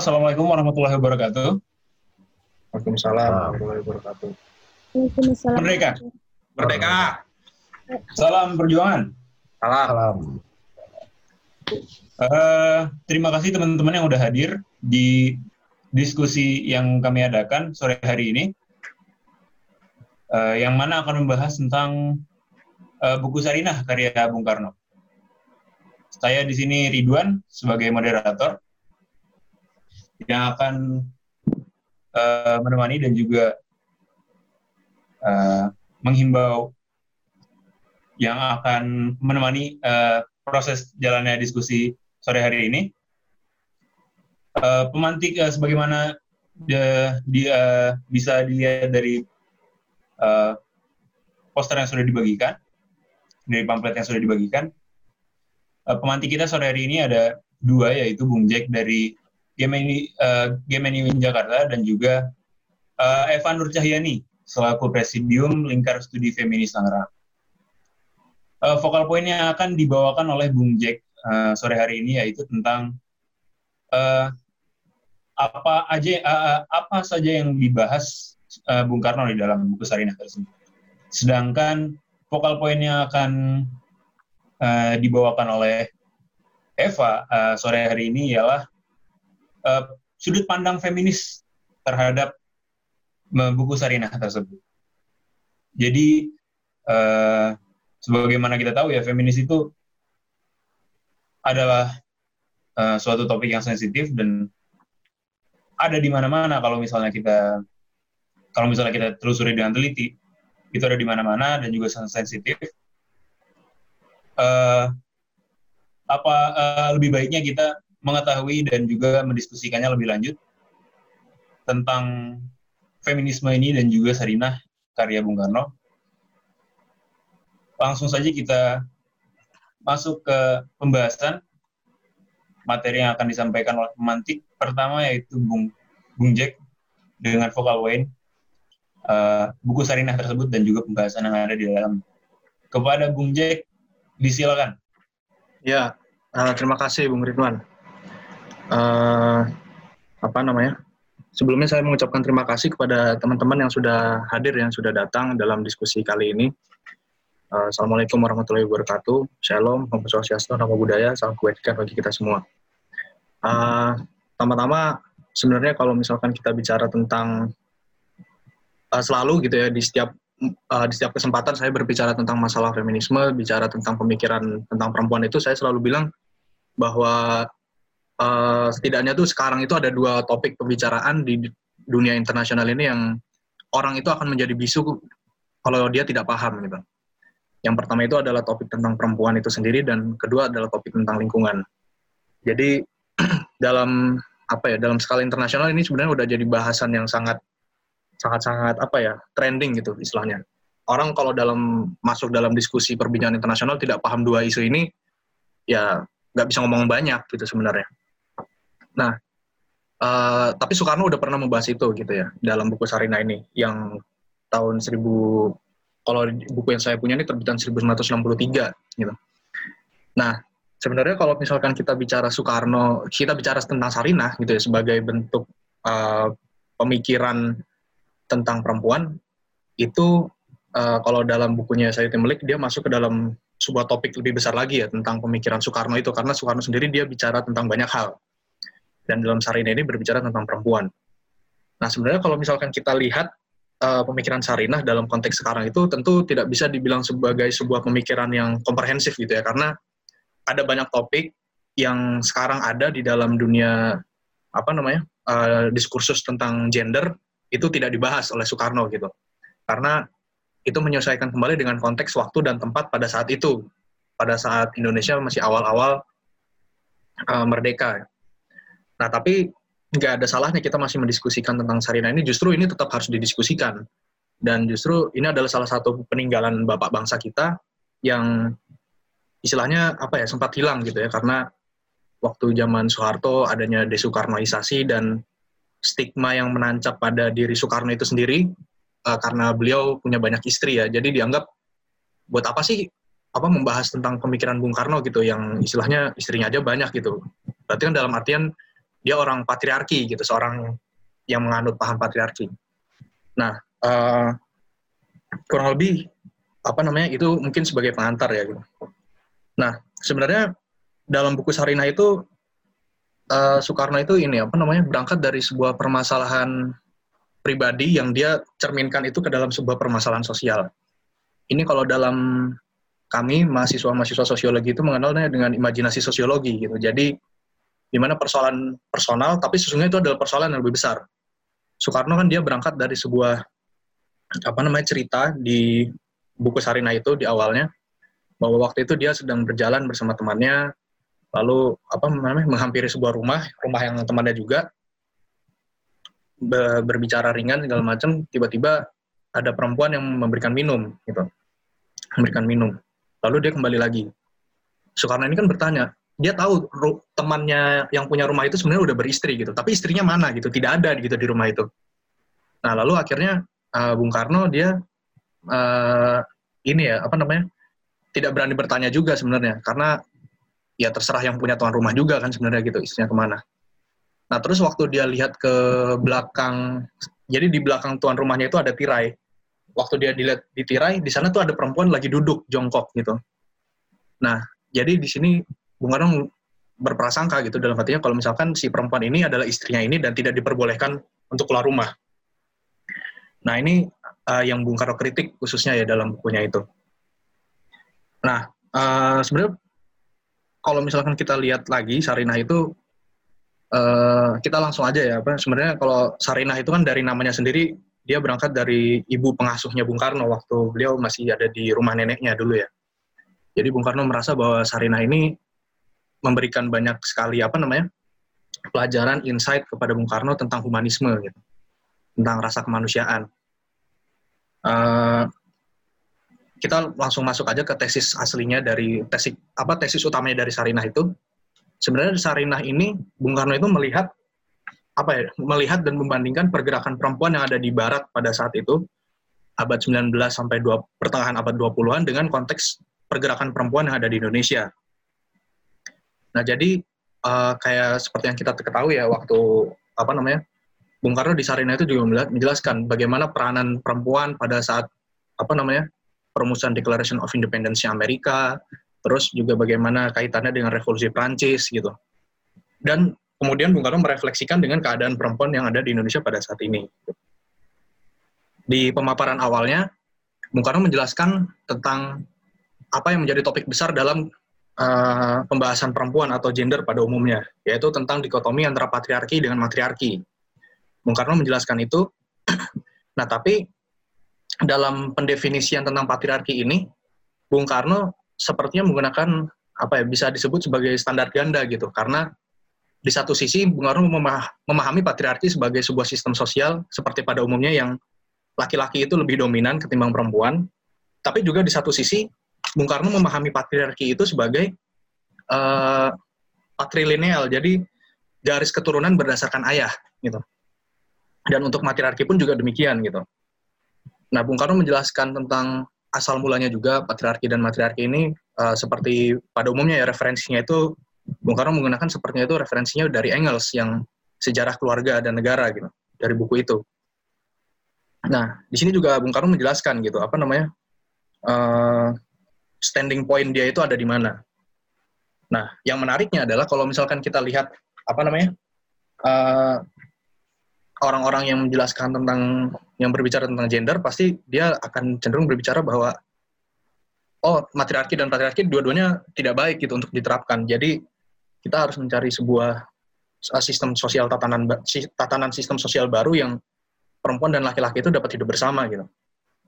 Assalamualaikum warahmatullahi wabarakatuh. Waalaikumsalam warahmatullahi wabarakatuh. Waalaikumsalam. Merdeka. Merdeka. Salam perjuangan. Salam. Salam. Eh, terima kasih teman-teman yang udah hadir di diskusi yang kami adakan sore hari ini. Eh, yang mana akan membahas tentang eh, buku Sarinah karya Bung Karno. Saya di sini Ridwan sebagai moderator yang akan eh, menemani dan juga eh, menghimbau yang akan menemani eh, proses jalannya diskusi sore hari ini. Eh, pemantik eh, sebagaimana dia, dia bisa dilihat dari eh, poster yang sudah dibagikan, dari pamflet yang sudah dibagikan. Eh, pemantik kita sore hari ini ada dua, yaitu Bung Jack dari Gemini, uh, Gemini Win Jakarta dan juga uh, Eva Nur Cahyani selaku Presidium Lingkar Studi Feminis Tangerang. Uh, vokal poin yang akan dibawakan oleh Bung Jack uh, sore hari ini yaitu tentang uh, apa aja uh, apa saja yang dibahas uh, Bung Karno di dalam buku Sarinah tersebut. Sedangkan vokal poin yang akan uh, dibawakan oleh Eva uh, sore hari ini ialah uh, sudut pandang feminis terhadap buku Sarinah tersebut. Jadi uh, sebagaimana kita tahu ya feminis itu adalah uh, suatu topik yang sensitif dan ada di mana-mana kalau misalnya kita kalau misalnya kita telusuri dengan teliti itu ada di mana-mana dan juga sangat sensitif. Uh, apa uh, lebih baiknya kita mengetahui dan juga mendiskusikannya lebih lanjut tentang feminisme ini dan juga Sarinah karya Bung Karno. Langsung saja kita masuk ke pembahasan materi yang akan disampaikan oleh pemantik. Pertama yaitu Bung, Bung Jack dengan vokal Wayne, uh, buku Sarinah tersebut dan juga pembahasan yang ada di dalam. Kepada Bung Jack, disilakan. Ya, uh, terima kasih Bung Ridwan. Uh, apa namanya? Sebelumnya saya mengucapkan terima kasih kepada teman-teman yang sudah hadir, yang sudah datang dalam diskusi kali ini. Uh, Assalamualaikum warahmatullahi wabarakatuh. Shalom, Om Swastiastu, Namo Buddhaya, salam kebajikan bagi kita semua. Uh, Pertama-tama, sebenarnya kalau misalkan kita bicara tentang uh, selalu gitu ya di setiap uh, di setiap kesempatan saya berbicara tentang masalah feminisme, bicara tentang pemikiran tentang perempuan itu, saya selalu bilang bahwa uh, setidaknya tuh sekarang itu ada dua topik pembicaraan di dunia internasional ini yang orang itu akan menjadi bisu kalau dia tidak paham gitu. Yang pertama itu adalah topik tentang perempuan itu sendiri dan kedua adalah topik tentang lingkungan. Jadi dalam apa ya dalam skala internasional ini sebenarnya udah jadi bahasan yang sangat sangat sangat apa ya trending gitu istilahnya. Orang kalau dalam masuk dalam diskusi perbincangan internasional tidak paham dua isu ini ya nggak bisa ngomong banyak gitu sebenarnya. Nah, uh, tapi Soekarno udah pernah membahas itu gitu ya dalam buku Sarina ini yang tahun 1000 kalau buku yang saya punya ini terbitan 1963 gitu. Nah, sebenarnya kalau misalkan kita bicara Soekarno, kita bicara tentang Sarinah gitu ya sebagai bentuk uh, pemikiran tentang perempuan itu uh, kalau dalam bukunya saya Melik dia masuk ke dalam sebuah topik lebih besar lagi ya tentang pemikiran Soekarno itu karena Soekarno sendiri dia bicara tentang banyak hal dan dalam Sarinah ini berbicara tentang perempuan. Nah sebenarnya kalau misalkan kita lihat uh, pemikiran Sarinah dalam konteks sekarang itu tentu tidak bisa dibilang sebagai sebuah pemikiran yang komprehensif gitu ya. Karena ada banyak topik yang sekarang ada di dalam dunia apa namanya uh, diskursus tentang gender itu tidak dibahas oleh Soekarno gitu. Karena itu menyesuaikan kembali dengan konteks waktu dan tempat pada saat itu. Pada saat Indonesia masih awal-awal uh, merdeka nah tapi nggak ada salahnya kita masih mendiskusikan tentang Sarina ini. Justru ini tetap harus didiskusikan. Dan justru ini adalah salah satu peninggalan bapak bangsa kita yang istilahnya apa ya sempat hilang gitu ya. Karena waktu zaman Soeharto adanya desoekarnoisasi dan stigma yang menancap pada diri Soekarno itu sendiri uh, karena beliau punya banyak istri ya. Jadi dianggap buat apa sih apa membahas tentang pemikiran Bung Karno gitu yang istilahnya istrinya aja banyak gitu. Berarti kan dalam artian dia orang patriarki gitu, seorang yang menganut paham patriarki. Nah, uh, kurang lebih apa namanya itu mungkin sebagai pengantar ya gitu. Nah, sebenarnya dalam buku Sarinah itu uh, Soekarno itu ini apa namanya berangkat dari sebuah permasalahan pribadi yang dia cerminkan itu ke dalam sebuah permasalahan sosial. Ini kalau dalam kami mahasiswa-mahasiswa sosiologi itu mengenalnya dengan imajinasi sosiologi gitu. Jadi di mana persoalan personal tapi sesungguhnya itu adalah persoalan yang lebih besar. Soekarno kan dia berangkat dari sebuah apa namanya cerita di buku Sarina itu di awalnya bahwa waktu itu dia sedang berjalan bersama temannya lalu apa namanya menghampiri sebuah rumah, rumah yang temannya juga berbicara ringan segala macam tiba-tiba ada perempuan yang memberikan minum gitu. Memberikan minum. Lalu dia kembali lagi. Soekarno ini kan bertanya dia tahu temannya yang punya rumah itu sebenarnya udah beristri gitu. Tapi istrinya mana gitu? Tidak ada gitu di rumah itu. Nah lalu akhirnya uh, Bung Karno dia uh, ini ya apa namanya tidak berani bertanya juga sebenarnya. Karena ya terserah yang punya tuan rumah juga kan sebenarnya gitu istrinya ke mana. Nah, terus waktu dia lihat ke belakang, jadi di belakang tuan rumahnya itu ada tirai. Waktu dia dilihat di tirai, di sana tuh ada perempuan lagi duduk jongkok gitu. Nah, jadi di sini Bung Karno berprasangka gitu dalam artinya kalau misalkan si perempuan ini adalah istrinya ini dan tidak diperbolehkan untuk keluar rumah. Nah, ini uh, yang Bung Karno kritik khususnya ya dalam bukunya itu. Nah, uh, sebenarnya kalau misalkan kita lihat lagi Sarinah itu uh, kita langsung aja ya apa sebenarnya kalau Sarinah itu kan dari namanya sendiri dia berangkat dari ibu pengasuhnya Bung Karno waktu beliau masih ada di rumah neneknya dulu ya. Jadi Bung Karno merasa bahwa Sarinah ini memberikan banyak sekali apa namanya pelajaran insight kepada Bung Karno tentang humanisme gitu, tentang rasa kemanusiaan. Uh, kita langsung masuk aja ke tesis aslinya dari tesis apa tesis utamanya dari Sarinah itu sebenarnya Sarinah ini Bung Karno itu melihat apa ya melihat dan membandingkan pergerakan perempuan yang ada di barat pada saat itu abad 19 sampai 2, pertengahan abad 20-an dengan konteks pergerakan perempuan yang ada di Indonesia. Nah, jadi uh, kayak seperti yang kita ketahui ya waktu apa namanya? Bung Karno di Sarinah itu juga menjelaskan bagaimana peranan perempuan pada saat apa namanya? perumusan Declaration of Independence Amerika, terus juga bagaimana kaitannya dengan revolusi Prancis gitu. Dan kemudian Bung Karno merefleksikan dengan keadaan perempuan yang ada di Indonesia pada saat ini. Di pemaparan awalnya, Bung Karno menjelaskan tentang apa yang menjadi topik besar dalam uh, pembahasan perempuan atau gender pada umumnya, yaitu tentang dikotomi antara patriarki dengan matriarki. Bung Karno menjelaskan itu. nah, tapi dalam pendefinisian tentang patriarki ini, Bung Karno sepertinya menggunakan apa ya bisa disebut sebagai standar ganda gitu karena di satu sisi Bung Karno memahami patriarki sebagai sebuah sistem sosial seperti pada umumnya yang laki-laki itu lebih dominan ketimbang perempuan tapi juga di satu sisi Bung Karno memahami patriarki itu sebagai uh, patrilineal. Jadi garis keturunan berdasarkan ayah gitu. Dan untuk matriarki pun juga demikian gitu. Nah Bung Karno menjelaskan tentang asal mulanya juga patriarki dan matriarki ini uh, seperti pada umumnya ya referensinya itu Bung Karno menggunakan sepertinya itu referensinya dari Engels yang sejarah keluarga dan negara gitu dari buku itu. Nah di sini juga Bung Karno menjelaskan gitu apa namanya uh, standing point dia itu ada di mana. Nah yang menariknya adalah kalau misalkan kita lihat apa namanya uh, orang-orang yang menjelaskan tentang yang berbicara tentang gender pasti dia akan cenderung berbicara bahwa oh matriarki dan patriarki dua-duanya tidak baik gitu untuk diterapkan. Jadi kita harus mencari sebuah uh, sistem sosial tatanan tatanan sistem sosial baru yang perempuan dan laki-laki itu dapat hidup bersama gitu.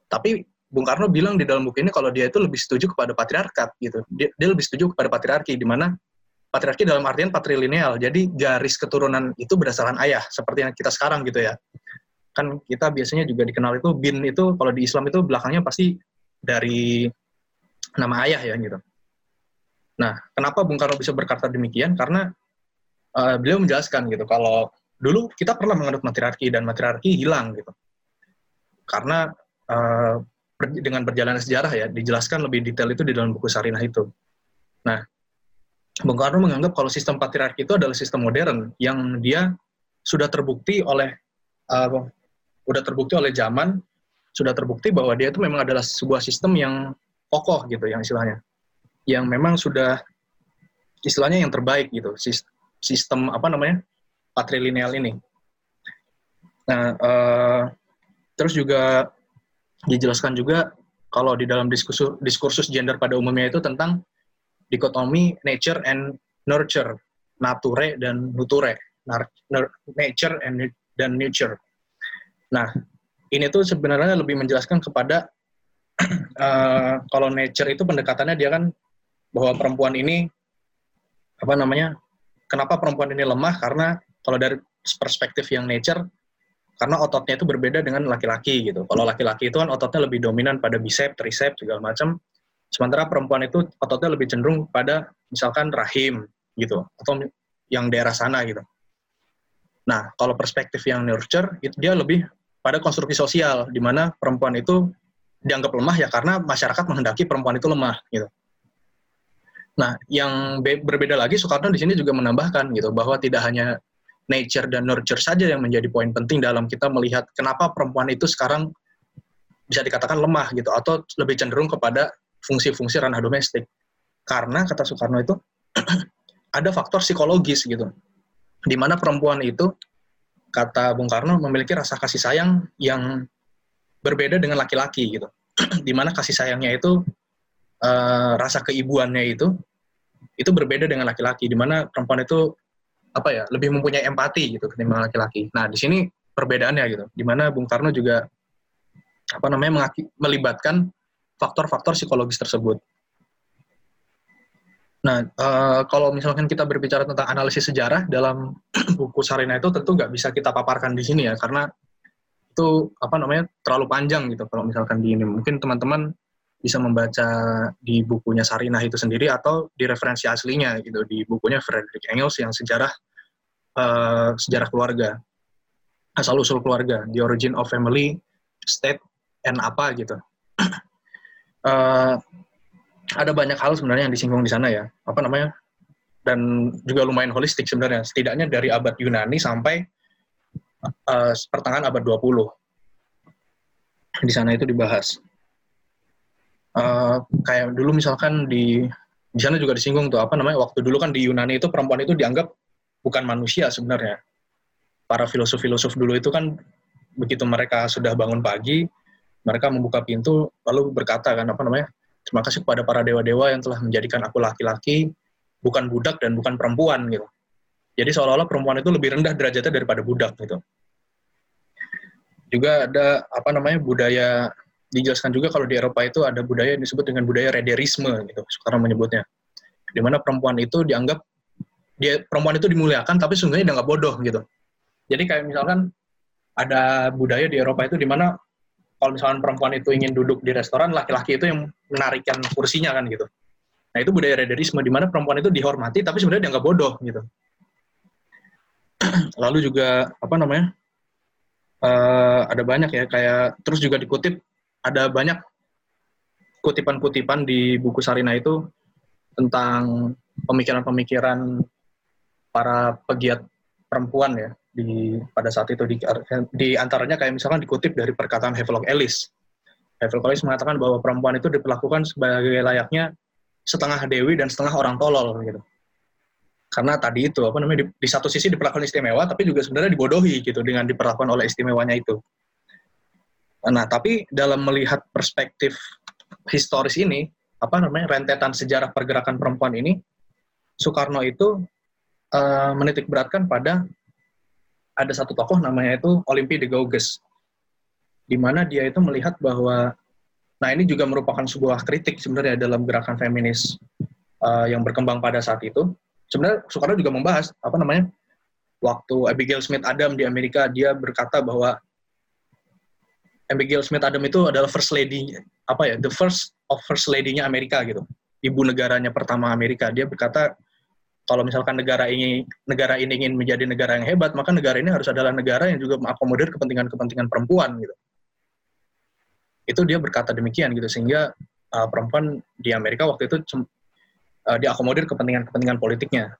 Tapi Bung Karno bilang di dalam buku ini kalau dia itu lebih setuju kepada patriarkat gitu. Dia, dia lebih setuju kepada patriarki di mana patriarki dalam artian patrilineal. Jadi garis keturunan itu berdasarkan ayah, seperti yang kita sekarang gitu ya. Kan kita biasanya juga dikenal itu bin itu kalau di Islam itu belakangnya pasti dari nama ayah ya gitu. Nah, kenapa Bung Karno bisa berkata demikian? Karena uh, beliau menjelaskan gitu kalau dulu kita pernah menganut matriarki dan matriarki hilang gitu. Karena uh, dengan berjalan sejarah ya dijelaskan lebih detail itu di dalam buku Sarinah itu. Nah, Bung Karno menganggap kalau sistem patriarki itu adalah sistem modern yang dia sudah terbukti oleh uh, sudah terbukti oleh zaman, sudah terbukti bahwa dia itu memang adalah sebuah sistem yang kokoh gitu yang istilahnya. Yang memang sudah istilahnya yang terbaik gitu, sistem apa namanya? patrilineal ini. Nah, uh, terus juga dijelaskan juga kalau di dalam diskursus, diskursus gender pada umumnya itu tentang dikotomi nature and nurture, nature dan nuture, nature and dan nurture. Nah, ini tuh sebenarnya lebih menjelaskan kepada uh, kalau nature itu pendekatannya dia kan bahwa perempuan ini apa namanya? Kenapa perempuan ini lemah? Karena kalau dari perspektif yang nature karena ototnya itu berbeda dengan laki-laki gitu. Kalau laki-laki itu kan ototnya lebih dominan pada bicep, tricep segala macam. Sementara perempuan itu ototnya lebih cenderung pada misalkan rahim gitu atau yang daerah sana gitu. Nah, kalau perspektif yang nurture itu dia lebih pada konstruksi sosial di mana perempuan itu dianggap lemah ya karena masyarakat menghendaki perempuan itu lemah gitu. Nah, yang berbeda lagi Soekarno di sini juga menambahkan gitu bahwa tidak hanya nature dan nurture saja yang menjadi poin penting dalam kita melihat kenapa perempuan itu sekarang bisa dikatakan lemah gitu atau lebih cenderung kepada fungsi-fungsi ranah domestik. Karena kata Soekarno itu ada faktor psikologis gitu. Di mana perempuan itu kata Bung Karno memiliki rasa kasih sayang yang berbeda dengan laki-laki gitu. di mana kasih sayangnya itu uh, rasa keibuannya itu itu berbeda dengan laki-laki di mana perempuan itu apa ya lebih mempunyai empati gitu ketimbang laki-laki. Nah di sini perbedaannya gitu, di mana Bung Karno juga apa namanya melibatkan faktor-faktor psikologis tersebut. Nah, uh, kalau misalkan kita berbicara tentang analisis sejarah dalam buku Sarina itu tentu nggak bisa kita paparkan di sini ya, karena itu apa namanya terlalu panjang gitu. Kalau misalkan di ini, mungkin teman-teman bisa membaca di bukunya Sarina itu sendiri atau di referensi aslinya gitu di bukunya Frederick Engels yang sejarah uh, sejarah keluarga asal usul keluarga, the origin of family, state, and apa gitu uh, ada banyak hal sebenarnya yang disinggung di sana ya. Apa namanya? Dan juga lumayan holistik sebenarnya. Setidaknya dari abad Yunani sampai uh, pertengahan abad 20. Di sana itu dibahas. Uh, kayak dulu misalkan di di sana juga disinggung tuh apa namanya waktu dulu kan di Yunani itu perempuan itu dianggap bukan manusia sebenarnya. Para filosof-filosof dulu itu kan begitu mereka sudah bangun pagi mereka membuka pintu lalu berkata kan apa namanya terima kasih kepada para dewa-dewa yang telah menjadikan aku laki-laki bukan budak dan bukan perempuan gitu. Jadi seolah-olah perempuan itu lebih rendah derajatnya daripada budak gitu. Juga ada apa namanya budaya dijelaskan juga kalau di Eropa itu ada budaya yang disebut dengan budaya rederisme gitu sekarang menyebutnya di mana perempuan itu dianggap dia perempuan itu dimuliakan tapi sungguhnya dia nggak bodoh gitu jadi kayak misalkan ada budaya di Eropa itu di mana kalau misalkan perempuan itu ingin duduk di restoran, laki-laki itu yang menarikkan kursinya kan gitu. Nah itu budaya rederisme di mana perempuan itu dihormati, tapi sebenarnya dia nggak bodoh gitu. Lalu juga apa namanya? Uh, ada banyak ya kayak terus juga dikutip ada banyak kutipan-kutipan di buku Sarina itu tentang pemikiran-pemikiran para pegiat perempuan ya di pada saat itu di, di antaranya kayak misalkan dikutip dari perkataan Havelock Ellis. Havelock Ellis mengatakan bahwa perempuan itu diperlakukan sebagai layaknya setengah dewi dan setengah orang tolol gitu. Karena tadi itu apa namanya di, di satu sisi diperlakukan istimewa tapi juga sebenarnya dibodohi gitu dengan diperlakukan oleh istimewanya itu. Nah, tapi dalam melihat perspektif historis ini, apa namanya rentetan sejarah pergerakan perempuan ini, Soekarno itu uh, menitik beratkan pada ada satu tokoh namanya itu Olimpi de Gauges, di mana dia itu melihat bahwa, nah ini juga merupakan sebuah kritik sebenarnya dalam gerakan feminis uh, yang berkembang pada saat itu. Sebenarnya Soekarno juga membahas apa namanya waktu Abigail Smith Adam di Amerika dia berkata bahwa Abigail Smith Adam itu adalah first lady apa ya the first of first lady-nya Amerika gitu ibu negaranya pertama Amerika dia berkata kalau misalkan negara ini negara ini ingin menjadi negara yang hebat, maka negara ini harus adalah negara yang juga mengakomodir kepentingan-kepentingan perempuan gitu. Itu dia berkata demikian gitu sehingga uh, perempuan di Amerika waktu itu uh, diakomodir kepentingan-kepentingan politiknya.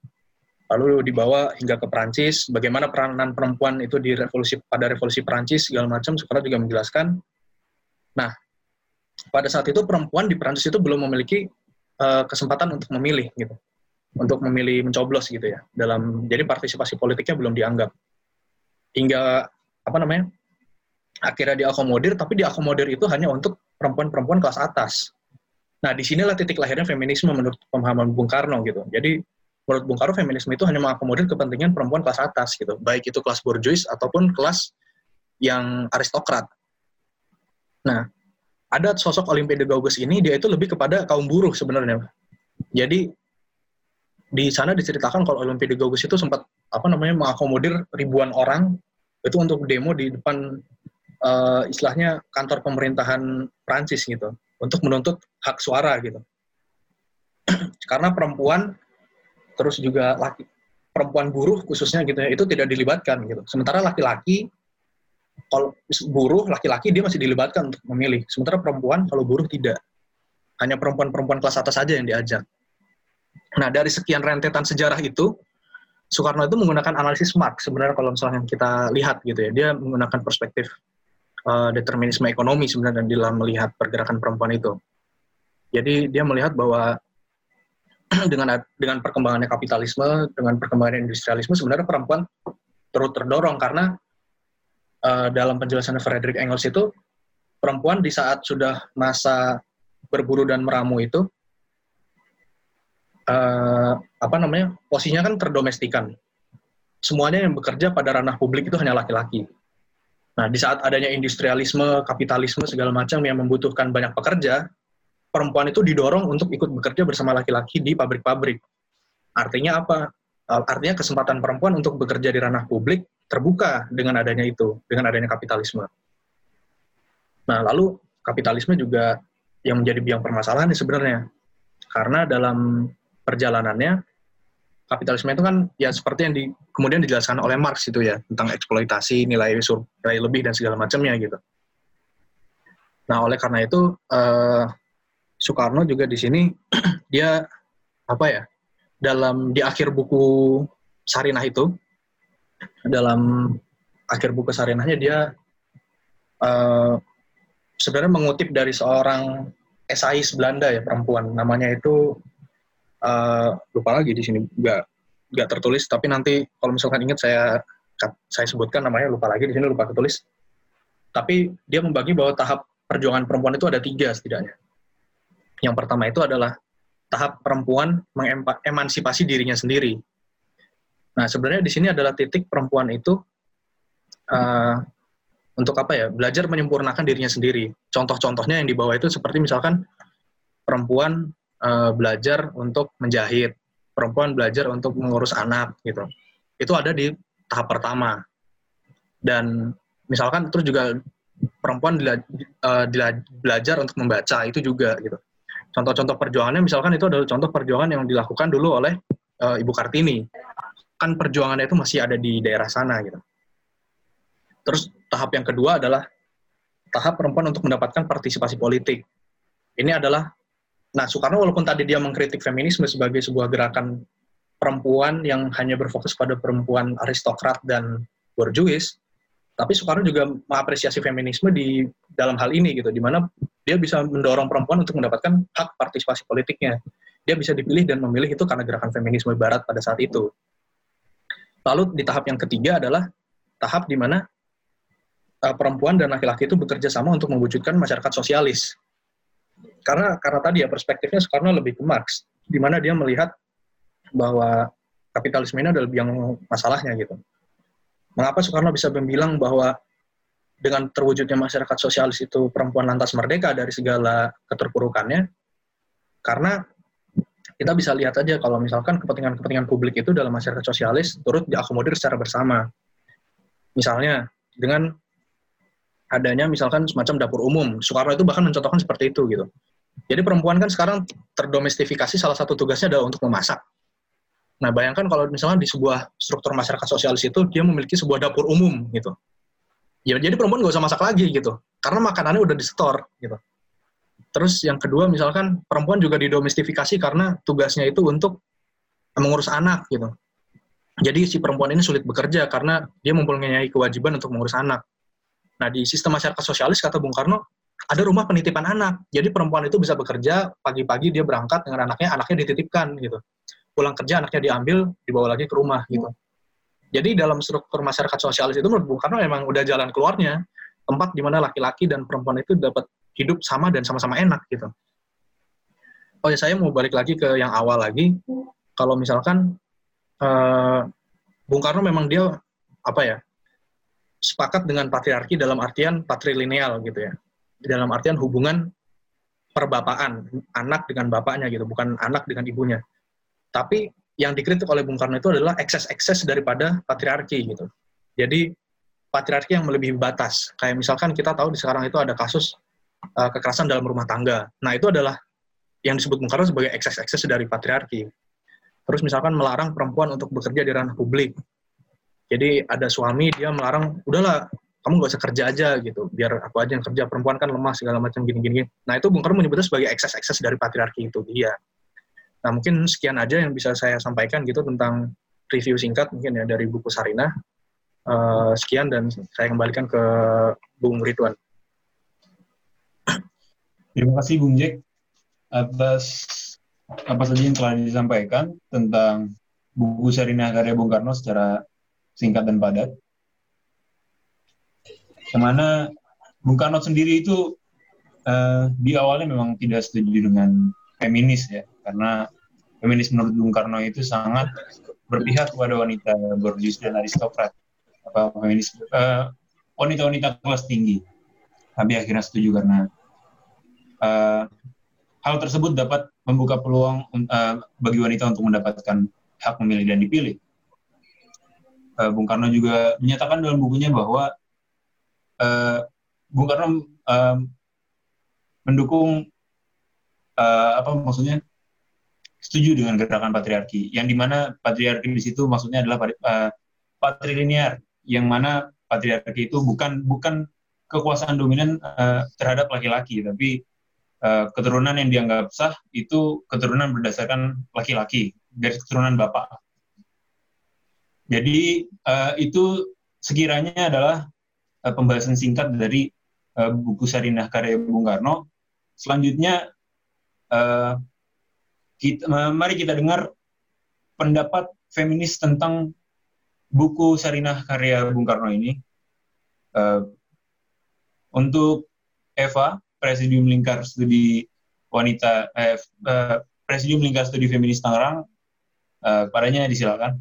Lalu dibawa hingga ke Perancis, bagaimana peranan perempuan itu di revolusi pada revolusi Perancis segala macam. Soekarno juga menjelaskan. Nah, pada saat itu perempuan di Perancis itu belum memiliki uh, kesempatan untuk memilih gitu, untuk memilih mencoblos gitu ya. Dalam jadi partisipasi politiknya belum dianggap hingga apa namanya akhirnya diakomodir, tapi diakomodir itu hanya untuk perempuan-perempuan kelas atas. Nah, di sinilah titik lahirnya feminisme menurut pemahaman Bung Karno gitu. Jadi menurut Bung Karno feminisme itu hanya mengakomodir kepentingan perempuan kelas atas gitu, baik itu kelas borjuis ataupun kelas yang aristokrat. Nah, ada sosok Olimpiade Gaugus ini dia itu lebih kepada kaum buruh sebenarnya. Jadi di sana diceritakan kalau Olimpiade Gaugus itu sempat apa namanya mengakomodir ribuan orang itu untuk demo di depan uh, istilahnya kantor pemerintahan Prancis gitu untuk menuntut hak suara gitu. Karena perempuan terus juga laki perempuan buruh khususnya gitu ya itu tidak dilibatkan gitu. Sementara laki-laki kalau buruh laki-laki dia masih dilibatkan untuk memilih. Sementara perempuan kalau buruh tidak. Hanya perempuan-perempuan kelas atas saja yang diajak. Nah, dari sekian rentetan sejarah itu Soekarno itu menggunakan analisis Marx sebenarnya kalau misalnya kita lihat gitu ya. Dia menggunakan perspektif uh, determinisme ekonomi sebenarnya dalam melihat pergerakan perempuan itu. Jadi dia melihat bahwa dengan dengan perkembangannya kapitalisme, dengan perkembangan industrialisme, sebenarnya perempuan terus terdorong karena uh, dalam penjelasan Frederick Engels itu perempuan di saat sudah masa berburu dan meramu itu uh, apa namanya posisinya kan terdomestikan. Semuanya yang bekerja pada ranah publik itu hanya laki-laki. Nah, di saat adanya industrialisme, kapitalisme segala macam yang membutuhkan banyak pekerja, perempuan itu didorong untuk ikut bekerja bersama laki-laki di pabrik-pabrik. Artinya apa? Artinya kesempatan perempuan untuk bekerja di ranah publik terbuka dengan adanya itu, dengan adanya kapitalisme. Nah, lalu kapitalisme juga yang menjadi biang permasalahan sebenarnya. Karena dalam perjalanannya, kapitalisme itu kan ya seperti yang di, kemudian dijelaskan oleh Marx itu ya, tentang eksploitasi, nilai sur, nilai lebih, dan segala macamnya gitu. Nah, oleh karena itu, eh, Soekarno juga di sini dia apa ya dalam di akhir buku Sarinah itu dalam akhir buku Sarinahnya dia uh, sebenarnya mengutip dari seorang esais Belanda ya perempuan. Namanya itu uh, lupa lagi di sini nggak nggak tertulis. Tapi nanti kalau misalkan ingat saya saya sebutkan namanya lupa lagi di sini lupa tertulis. Tapi dia membagi bahwa tahap perjuangan perempuan itu ada tiga setidaknya yang pertama itu adalah tahap perempuan mengemansipasi dirinya sendiri. Nah, sebenarnya di sini adalah titik perempuan itu uh, untuk apa ya? Belajar menyempurnakan dirinya sendiri. Contoh-contohnya yang di bawah itu seperti misalkan perempuan uh, belajar untuk menjahit, perempuan belajar untuk mengurus anak gitu. Itu ada di tahap pertama. Dan misalkan terus juga perempuan uh, belajar untuk membaca itu juga gitu contoh-contoh perjuangannya misalkan itu adalah contoh perjuangan yang dilakukan dulu oleh uh, Ibu Kartini. Kan perjuangannya itu masih ada di daerah sana gitu. Terus tahap yang kedua adalah tahap perempuan untuk mendapatkan partisipasi politik. Ini adalah nah Soekarno walaupun tadi dia mengkritik feminisme sebagai sebuah gerakan perempuan yang hanya berfokus pada perempuan aristokrat dan borjuis, tapi Soekarno juga mengapresiasi feminisme di dalam hal ini gitu, di mana dia bisa mendorong perempuan untuk mendapatkan hak partisipasi politiknya. Dia bisa dipilih dan memilih itu karena gerakan feminisme barat pada saat itu. Lalu di tahap yang ketiga adalah tahap di mana uh, perempuan dan laki-laki itu bekerja sama untuk mewujudkan masyarakat sosialis. Karena karena tadi ya perspektifnya Soekarno lebih ke Marx, di mana dia melihat bahwa kapitalisme ini adalah yang masalahnya gitu. Mengapa Soekarno bisa bilang bahwa dengan terwujudnya masyarakat sosialis itu perempuan lantas merdeka dari segala keterpurukannya karena kita bisa lihat aja kalau misalkan kepentingan-kepentingan publik itu dalam masyarakat sosialis turut diakomodir secara bersama. Misalnya dengan adanya misalkan semacam dapur umum. Soekarno itu bahkan mencontohkan seperti itu gitu. Jadi perempuan kan sekarang terdomestifikasi salah satu tugasnya adalah untuk memasak. Nah, bayangkan kalau misalnya di sebuah struktur masyarakat sosialis itu dia memiliki sebuah dapur umum gitu ya jadi perempuan gak usah masak lagi gitu karena makanannya udah di store gitu Terus yang kedua misalkan perempuan juga didomestifikasi karena tugasnya itu untuk mengurus anak gitu. Jadi si perempuan ini sulit bekerja karena dia mempunyai kewajiban untuk mengurus anak. Nah di sistem masyarakat sosialis kata Bung Karno ada rumah penitipan anak. Jadi perempuan itu bisa bekerja pagi-pagi dia berangkat dengan anaknya, anaknya dititipkan gitu. Pulang kerja anaknya diambil, dibawa lagi ke rumah gitu. Jadi dalam struktur masyarakat sosialis itu menurut Bung Karno memang udah jalan keluarnya tempat di mana laki-laki dan perempuan itu dapat hidup sama dan sama-sama enak gitu. Oh ya saya mau balik lagi ke yang awal lagi. Kalau misalkan uh, Bung Karno memang dia apa ya sepakat dengan patriarki dalam artian patrilineal gitu ya. Dalam artian hubungan perbapaan anak dengan bapaknya gitu, bukan anak dengan ibunya. Tapi yang dikritik oleh Bung Karno itu adalah ekses-ekses daripada patriarki gitu. Jadi patriarki yang melebihi batas. Kayak misalkan kita tahu di sekarang itu ada kasus uh, kekerasan dalam rumah tangga. Nah, itu adalah yang disebut Bung Karno sebagai ekses-ekses dari patriarki. Terus misalkan melarang perempuan untuk bekerja di ranah publik. Jadi ada suami dia melarang, udahlah kamu gak usah kerja aja gitu, biar aku aja yang kerja. Perempuan kan lemah segala macam gini-gini. Nah itu Bung Karno menyebutnya sebagai ekses-ekses dari patriarki itu dia. Nah mungkin sekian aja yang bisa saya sampaikan gitu tentang review singkat mungkin ya dari buku Sarina. Uh, sekian dan saya kembalikan ke Bung Ridwan. Terima kasih Bung Jack atas apa saja yang telah disampaikan tentang buku Sarinah karya Bung Karno secara singkat dan padat. Ke mana Bung Karno sendiri itu uh, di awalnya memang tidak setuju dengan feminis ya, karena feminis menurut Bung Karno itu sangat berpihak kepada wanita borjuis dan aristokrat, apa feminis uh, wanita-wanita kelas tinggi. Tapi akhirnya setuju karena uh, hal tersebut dapat membuka peluang uh, bagi wanita untuk mendapatkan hak memilih dan dipilih. Uh, Bung Karno juga menyatakan dalam bukunya bahwa uh, Bung Karno uh, mendukung uh, apa maksudnya setuju dengan gerakan patriarki yang di mana patriarki di situ maksudnya adalah uh, patrilinear yang mana patriarki itu bukan bukan kekuasaan dominan uh, terhadap laki-laki tapi uh, keturunan yang dianggap sah itu keturunan berdasarkan laki-laki dari keturunan bapak. Jadi uh, itu sekiranya adalah uh, pembahasan singkat dari uh, buku Sarinah karya Bung Karno. Selanjutnya uh, kita, mari kita dengar pendapat feminis tentang buku Sarinah karya Bung Karno ini. Uh, untuk Eva, Presidium Lingkar Studi Wanita eh, eh, Presidium Lingkar Studi Feminis Tangerang eh, padanya disilakan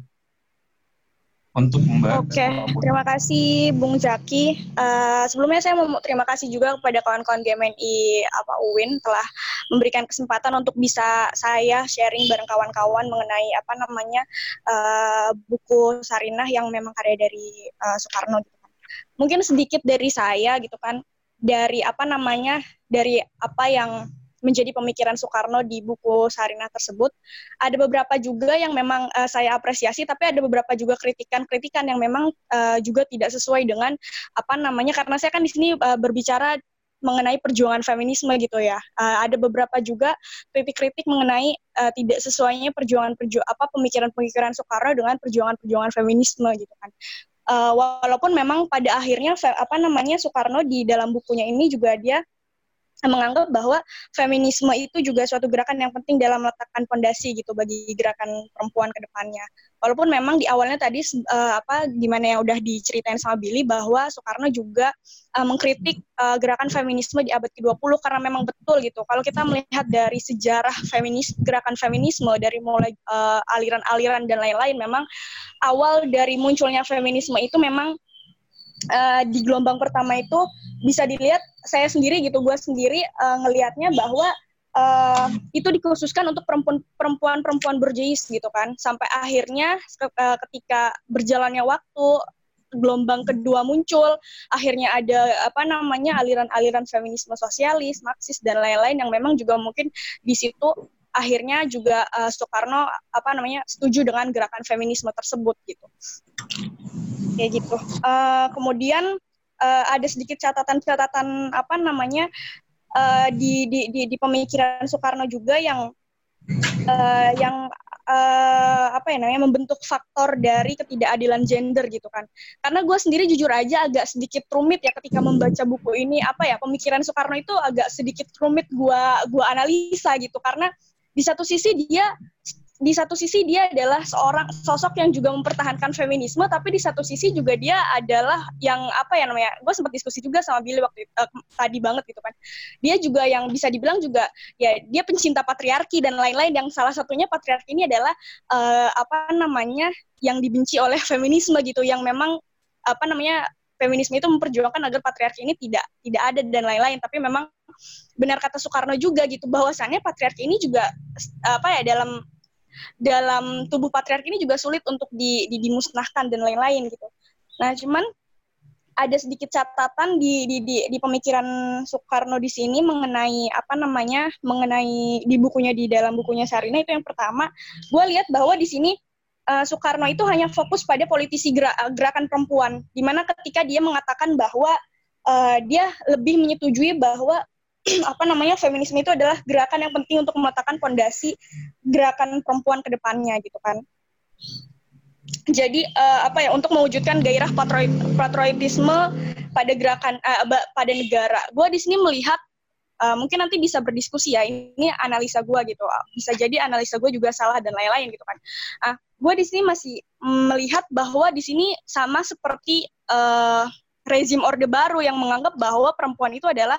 untuk membahas. Oke, okay. terima kasih Bung Jaki. Uh, sebelumnya saya mau terima kasih juga kepada kawan-kawan GMNI apa UIN telah memberikan kesempatan untuk bisa saya sharing bareng kawan-kawan mengenai apa namanya uh, buku Sarinah yang memang karya dari uh, Soekarno. Gitu kan. Mungkin sedikit dari saya gitu kan dari apa namanya dari apa yang menjadi pemikiran Soekarno di buku Sarinah tersebut. Ada beberapa juga yang memang uh, saya apresiasi, tapi ada beberapa juga kritikan-kritikan yang memang uh, juga tidak sesuai dengan apa namanya karena saya kan di sini uh, berbicara mengenai perjuangan feminisme gitu ya. Uh, ada beberapa juga kritik-kritik mengenai uh, tidak sesuainya perjuangan perju apa pemikiran-pemikiran Soekarno dengan perjuangan-perjuangan feminisme gitu kan uh, walaupun memang pada akhirnya apa namanya Soekarno di dalam bukunya ini juga dia menganggap bahwa feminisme itu juga suatu gerakan yang penting dalam meletakkan fondasi gitu bagi gerakan perempuan ke depannya. Walaupun memang di awalnya tadi uh, apa gimana yang udah diceritain sama Billy bahwa Soekarno juga uh, mengkritik uh, gerakan feminisme di abad ke-20 karena memang betul gitu. Kalau kita melihat dari sejarah feminis gerakan feminisme dari mulai aliran-aliran uh, dan lain-lain memang awal dari munculnya feminisme itu memang uh, di gelombang pertama itu bisa dilihat saya sendiri gitu gue sendiri uh, ngelihatnya bahwa uh, itu dikhususkan untuk perempuan perempuan berjenis gitu kan. Sampai akhirnya uh, ketika berjalannya waktu gelombang kedua muncul akhirnya ada apa namanya aliran-aliran feminisme sosialis marxis dan lain-lain yang memang juga mungkin di situ akhirnya juga uh, Soekarno apa namanya setuju dengan gerakan feminisme tersebut gitu kayak gitu uh, kemudian uh, ada sedikit catatan-catatan apa namanya uh, di, di di di pemikiran Soekarno juga yang uh, yang uh, apa ya namanya membentuk faktor dari ketidakadilan gender gitu kan. Karena gue sendiri jujur aja agak sedikit rumit ya ketika membaca buku ini apa ya pemikiran Soekarno itu agak sedikit rumit gue gua analisa gitu karena di satu sisi dia di satu sisi dia adalah seorang sosok yang juga mempertahankan feminisme, tapi di satu sisi juga dia adalah yang apa ya namanya, gue sempat diskusi juga sama Billy waktu uh, tadi banget gitu kan. Dia juga yang bisa dibilang juga ya dia pencinta patriarki dan lain-lain. Yang salah satunya patriarki ini adalah uh, apa namanya yang dibenci oleh feminisme gitu, yang memang apa namanya feminisme itu memperjuangkan agar patriarki ini tidak tidak ada dan lain-lain. Tapi memang benar kata Soekarno juga gitu bahwasannya patriarki ini juga apa ya dalam dalam tubuh patriarki ini juga sulit untuk di, di, dimusnahkan dan lain-lain gitu. Nah, cuman ada sedikit catatan di, di, di, di pemikiran Soekarno di sini mengenai apa namanya mengenai di bukunya di dalam bukunya Sarina itu yang pertama gue lihat bahwa di sini uh, Soekarno itu hanya fokus pada politisi gerak, gerakan perempuan di mana ketika dia mengatakan bahwa uh, dia lebih menyetujui bahwa apa namanya feminisme itu adalah gerakan yang penting untuk meletakkan fondasi gerakan perempuan ke depannya gitu kan. Jadi uh, apa ya untuk mewujudkan gairah patriotisme pada gerakan uh, pada negara. Gue di sini melihat uh, mungkin nanti bisa berdiskusi ya. Ini analisa gue gitu. Bisa jadi analisa gue juga salah dan lain-lain gitu kan. Uh, gue di sini masih melihat bahwa di sini sama seperti uh, rezim orde baru yang menganggap bahwa perempuan itu adalah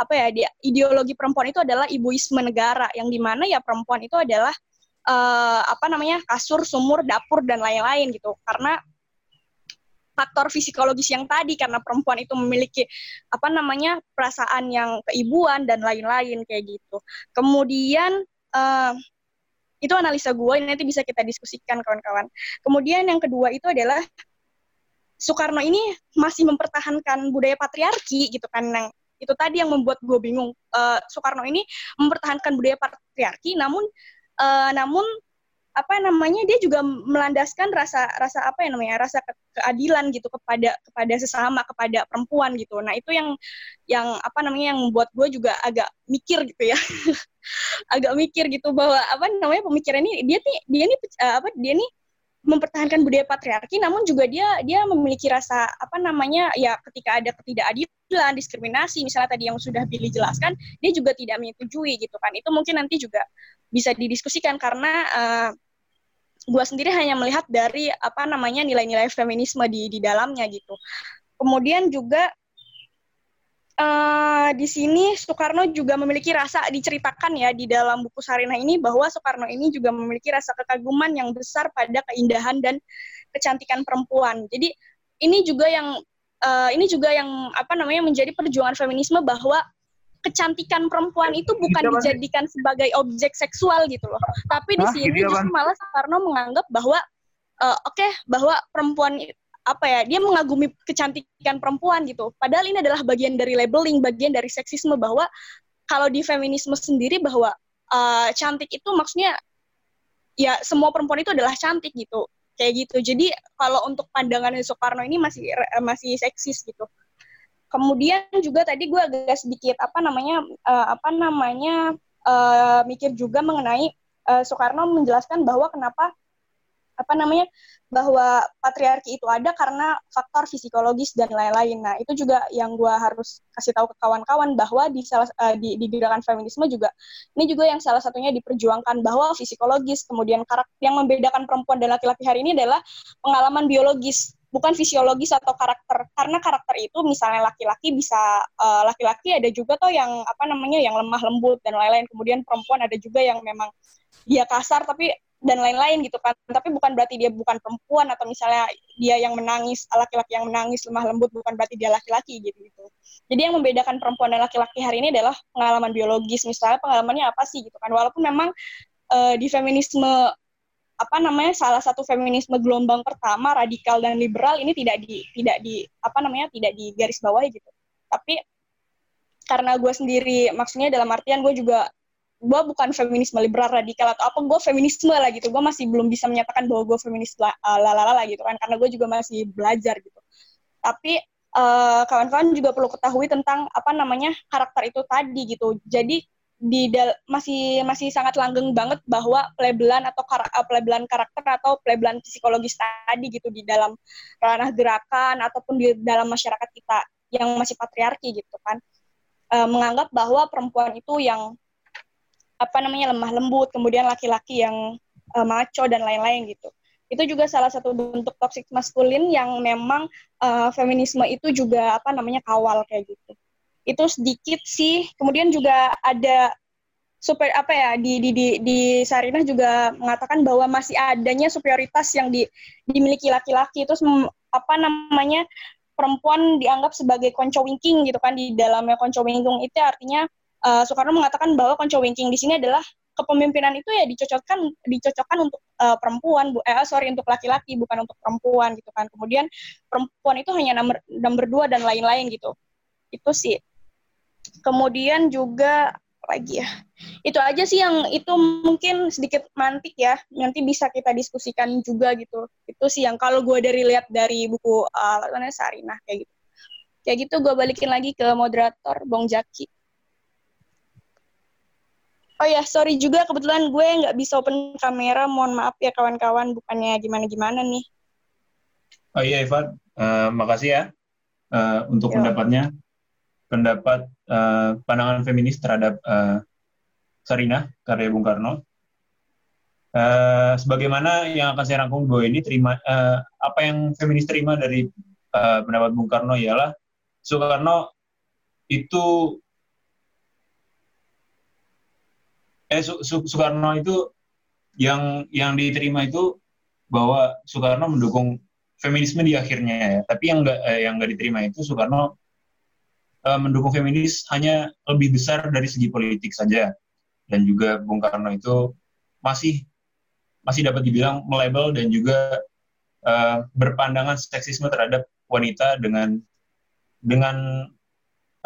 apa ya dia ideologi perempuan itu adalah ibuisme negara yang di mana ya perempuan itu adalah uh, apa namanya kasur sumur dapur dan lain-lain gitu. Karena faktor psikologis yang tadi karena perempuan itu memiliki apa namanya perasaan yang keibuan dan lain-lain kayak gitu. Kemudian uh, itu analisa gue nanti bisa kita diskusikan kawan-kawan. Kemudian yang kedua itu adalah Soekarno ini masih mempertahankan budaya patriarki gitu kan yang itu tadi yang membuat gue bingung. Uh, Soekarno ini mempertahankan budaya patriarki namun uh, namun apa namanya dia juga melandaskan rasa rasa apa ya namanya rasa ke keadilan gitu kepada kepada sesama kepada perempuan gitu. Nah itu yang yang apa namanya yang membuat gue juga agak mikir gitu ya. Agak mikir gitu bahwa apa namanya pemikiran ini dia nih dia nih uh, apa dia nih mempertahankan budaya patriarki namun juga dia dia memiliki rasa apa namanya ya ketika ada ketidakadilan diskriminasi misalnya tadi yang sudah Billy jelaskan dia juga tidak menyetujui gitu kan. Itu mungkin nanti juga bisa didiskusikan karena uh, eh, gue sendiri hanya melihat dari apa namanya nilai-nilai feminisme di di dalamnya gitu. Kemudian juga uh, di sini Soekarno juga memiliki rasa diceritakan ya di dalam buku Sarinah ini bahwa Soekarno ini juga memiliki rasa kekaguman yang besar pada keindahan dan kecantikan perempuan. Jadi ini juga yang uh, ini juga yang apa namanya menjadi perjuangan feminisme bahwa kecantikan perempuan itu bukan dijadikan sebagai objek seksual gitu loh. Tapi di sini justru malah Soekarno menganggap bahwa uh, oke okay, bahwa perempuan apa ya dia mengagumi kecantikan perempuan gitu. Padahal ini adalah bagian dari labeling bagian dari seksisme bahwa kalau di feminisme sendiri bahwa uh, cantik itu maksudnya ya semua perempuan itu adalah cantik gitu. Kayak gitu. Jadi kalau untuk pandangan Soekarno ini masih masih seksis gitu. Kemudian juga tadi gue agak sedikit apa namanya uh, apa namanya uh, mikir juga mengenai uh, Soekarno menjelaskan bahwa kenapa apa namanya bahwa patriarki itu ada karena faktor psikologis dan lain-lain. Nah, itu juga yang gue harus kasih tahu ke kawan-kawan bahwa di salah uh, di, di gerakan feminisme juga ini juga yang salah satunya diperjuangkan bahwa psikologis kemudian karakter yang membedakan perempuan dan laki-laki hari ini adalah pengalaman biologis bukan fisiologis atau karakter karena karakter itu misalnya laki-laki bisa uh, laki-laki ada juga tuh yang apa namanya yang lemah lembut dan lain-lain kemudian perempuan ada juga yang memang dia kasar tapi dan lain-lain gitu kan. Tapi bukan berarti dia bukan perempuan atau misalnya dia yang menangis laki-laki yang menangis lemah lembut bukan berarti dia laki-laki gitu gitu. Jadi yang membedakan perempuan dan laki-laki hari ini adalah pengalaman biologis. Misalnya pengalamannya apa sih gitu kan. Walaupun memang uh, di feminisme apa namanya salah satu feminisme gelombang pertama radikal dan liberal ini tidak di tidak di apa namanya tidak di garis bawah gitu. Tapi karena gue sendiri maksudnya dalam artian gue juga gue bukan feminisme liberal radikal atau apa gue feminisme lah gitu gue masih belum bisa menyatakan bahwa gue feminis lalala lah gitu kan karena gue juga masih belajar gitu tapi kawan kawan-kawan juga perlu ketahui tentang apa namanya karakter itu tadi gitu. Jadi di masih masih sangat langgeng banget bahwa pelabelan atau kar pelabelan karakter atau pelabelan psikologis tadi gitu di dalam ranah gerakan ataupun di dalam masyarakat kita yang masih patriarki gitu kan menganggap bahwa perempuan itu yang apa namanya lemah lembut kemudian laki-laki yang e, maco dan lain-lain gitu. Itu juga salah satu bentuk toxic maskulin yang memang uh, feminisme itu juga apa namanya kawal kayak gitu. Itu sedikit sih kemudian juga ada super apa ya di di di, di Sarinah juga mengatakan bahwa masih adanya superioritas yang di, dimiliki laki-laki. Itu apa namanya perempuan dianggap sebagai konco winking gitu kan di dalamnya konco winking itu artinya uh, Soekarno mengatakan bahwa konco winking di sini adalah kepemimpinan itu ya dicocokkan dicocokkan untuk uh, perempuan bu eh sorry untuk laki-laki bukan untuk perempuan gitu kan. Kemudian perempuan itu hanya nomor nomor dua dan lain-lain gitu. Itu sih. Kemudian juga lagi ya. Itu aja sih yang itu mungkin sedikit mantik ya. Nanti bisa kita diskusikan juga gitu. Itu sih yang kalau gue dari lihat dari buku uh, Sarinah kayak gitu. Kayak gitu gue balikin lagi ke moderator Bong Jaki Oh ya, sorry juga kebetulan gue nggak bisa open kamera. Mohon maaf ya kawan-kawan, bukannya gimana-gimana nih. Oh iya, Ivan. Uh, makasih ya uh, untuk Yo. pendapatnya. Pendapat uh, pandangan feminis terhadap uh, Sarina, karya Bung Karno. Uh, sebagaimana yang akan saya rangkum bahwa ini terima uh, apa yang feminis terima dari uh, pendapat Bung Karno ialah Soekarno itu eh Soekarno itu yang yang diterima itu bahwa Soekarno mendukung feminisme di akhirnya ya. Tapi yang enggak eh, yang enggak diterima itu Soekarno eh, mendukung feminis hanya lebih besar dari segi politik saja. Dan juga Bung Karno itu masih masih dapat dibilang melabel dan juga eh, berpandangan seksisme terhadap wanita dengan dengan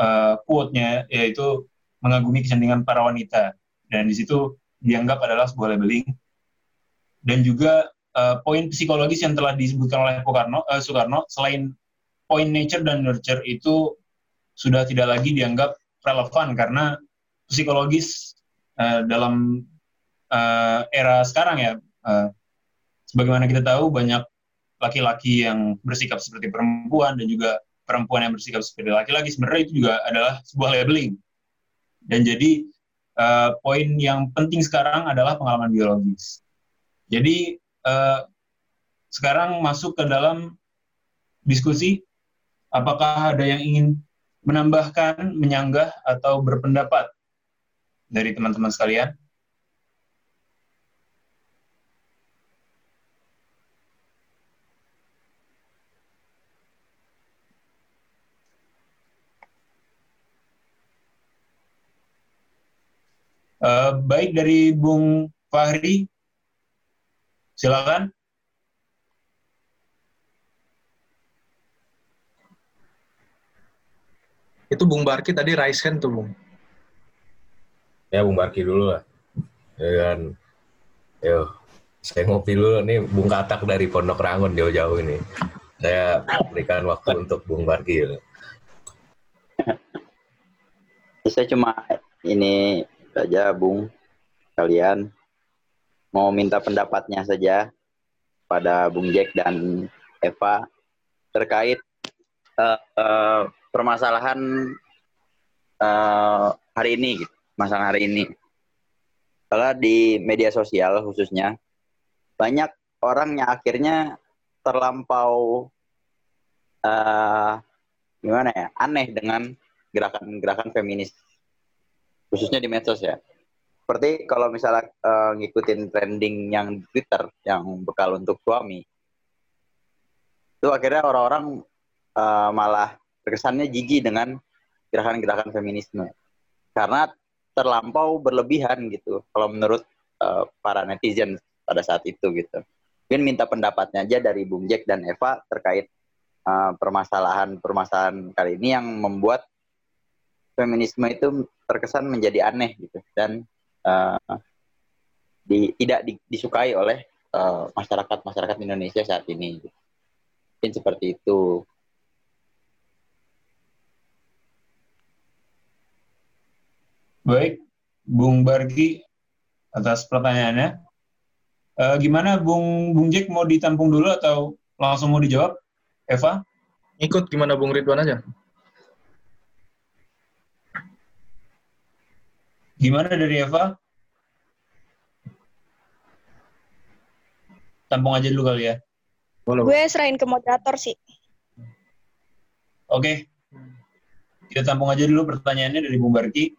uh, quote-nya yaitu mengagumi kecantikan para wanita dan di situ dianggap adalah sebuah labeling. Dan juga uh, poin psikologis yang telah disebutkan oleh uh, Soekarno selain poin nature dan nurture itu sudah tidak lagi dianggap relevan karena psikologis uh, dalam uh, era sekarang ya uh, sebagaimana kita tahu banyak laki-laki yang bersikap seperti perempuan dan juga perempuan yang bersikap seperti laki-laki sebenarnya itu juga adalah sebuah labeling. Dan jadi uh, poin yang penting sekarang adalah pengalaman biologis. Jadi uh, sekarang masuk ke dalam diskusi apakah ada yang ingin menambahkan, menyanggah atau berpendapat dari teman-teman sekalian? Uh, baik dari Bung Fahri, silakan. Itu Bung Barki tadi raise hand tuh, Bung. Ya, Bung Barki dulu lah. Ya kan. Yo, saya ngopi dulu nih Bung Katak dari Pondok Rangun jauh-jauh ini. Saya berikan waktu untuk Bung Barki. Saya cuma ini saja Bung kalian mau minta pendapatnya saja pada Bung Jack dan Eva terkait uh, uh, permasalahan uh, hari ini gitu, masalah hari ini. Kalau di media sosial khususnya banyak orang yang akhirnya terlampau uh, gimana ya aneh dengan gerakan-gerakan feminis khususnya di medsos ya. Seperti kalau misalnya uh, ngikutin trending yang di Twitter yang bekal untuk suami, itu akhirnya orang-orang uh, malah terkesannya jijik dengan gerakan-gerakan feminisme karena terlampau berlebihan gitu. Kalau menurut uh, para netizen pada saat itu gitu. Mungkin minta pendapatnya aja dari Bung Jack dan Eva terkait permasalahan-permasalahan uh, kali ini yang membuat feminisme itu terkesan menjadi aneh gitu dan uh, di, tidak di, disukai oleh eh, uh, masyarakat masyarakat Indonesia saat ini. Gitu. Mungkin seperti itu. Baik, Bung Bargi atas pertanyaannya. Uh, gimana Bung Bung Jack mau ditampung dulu atau langsung mau dijawab? Eva? Ikut gimana Bung Ridwan aja? Gimana dari Eva? Tampung aja dulu kali ya. Boleh. Gue serahin ke moderator sih. Oke. Kita tampung aja dulu pertanyaannya dari Bung Barki.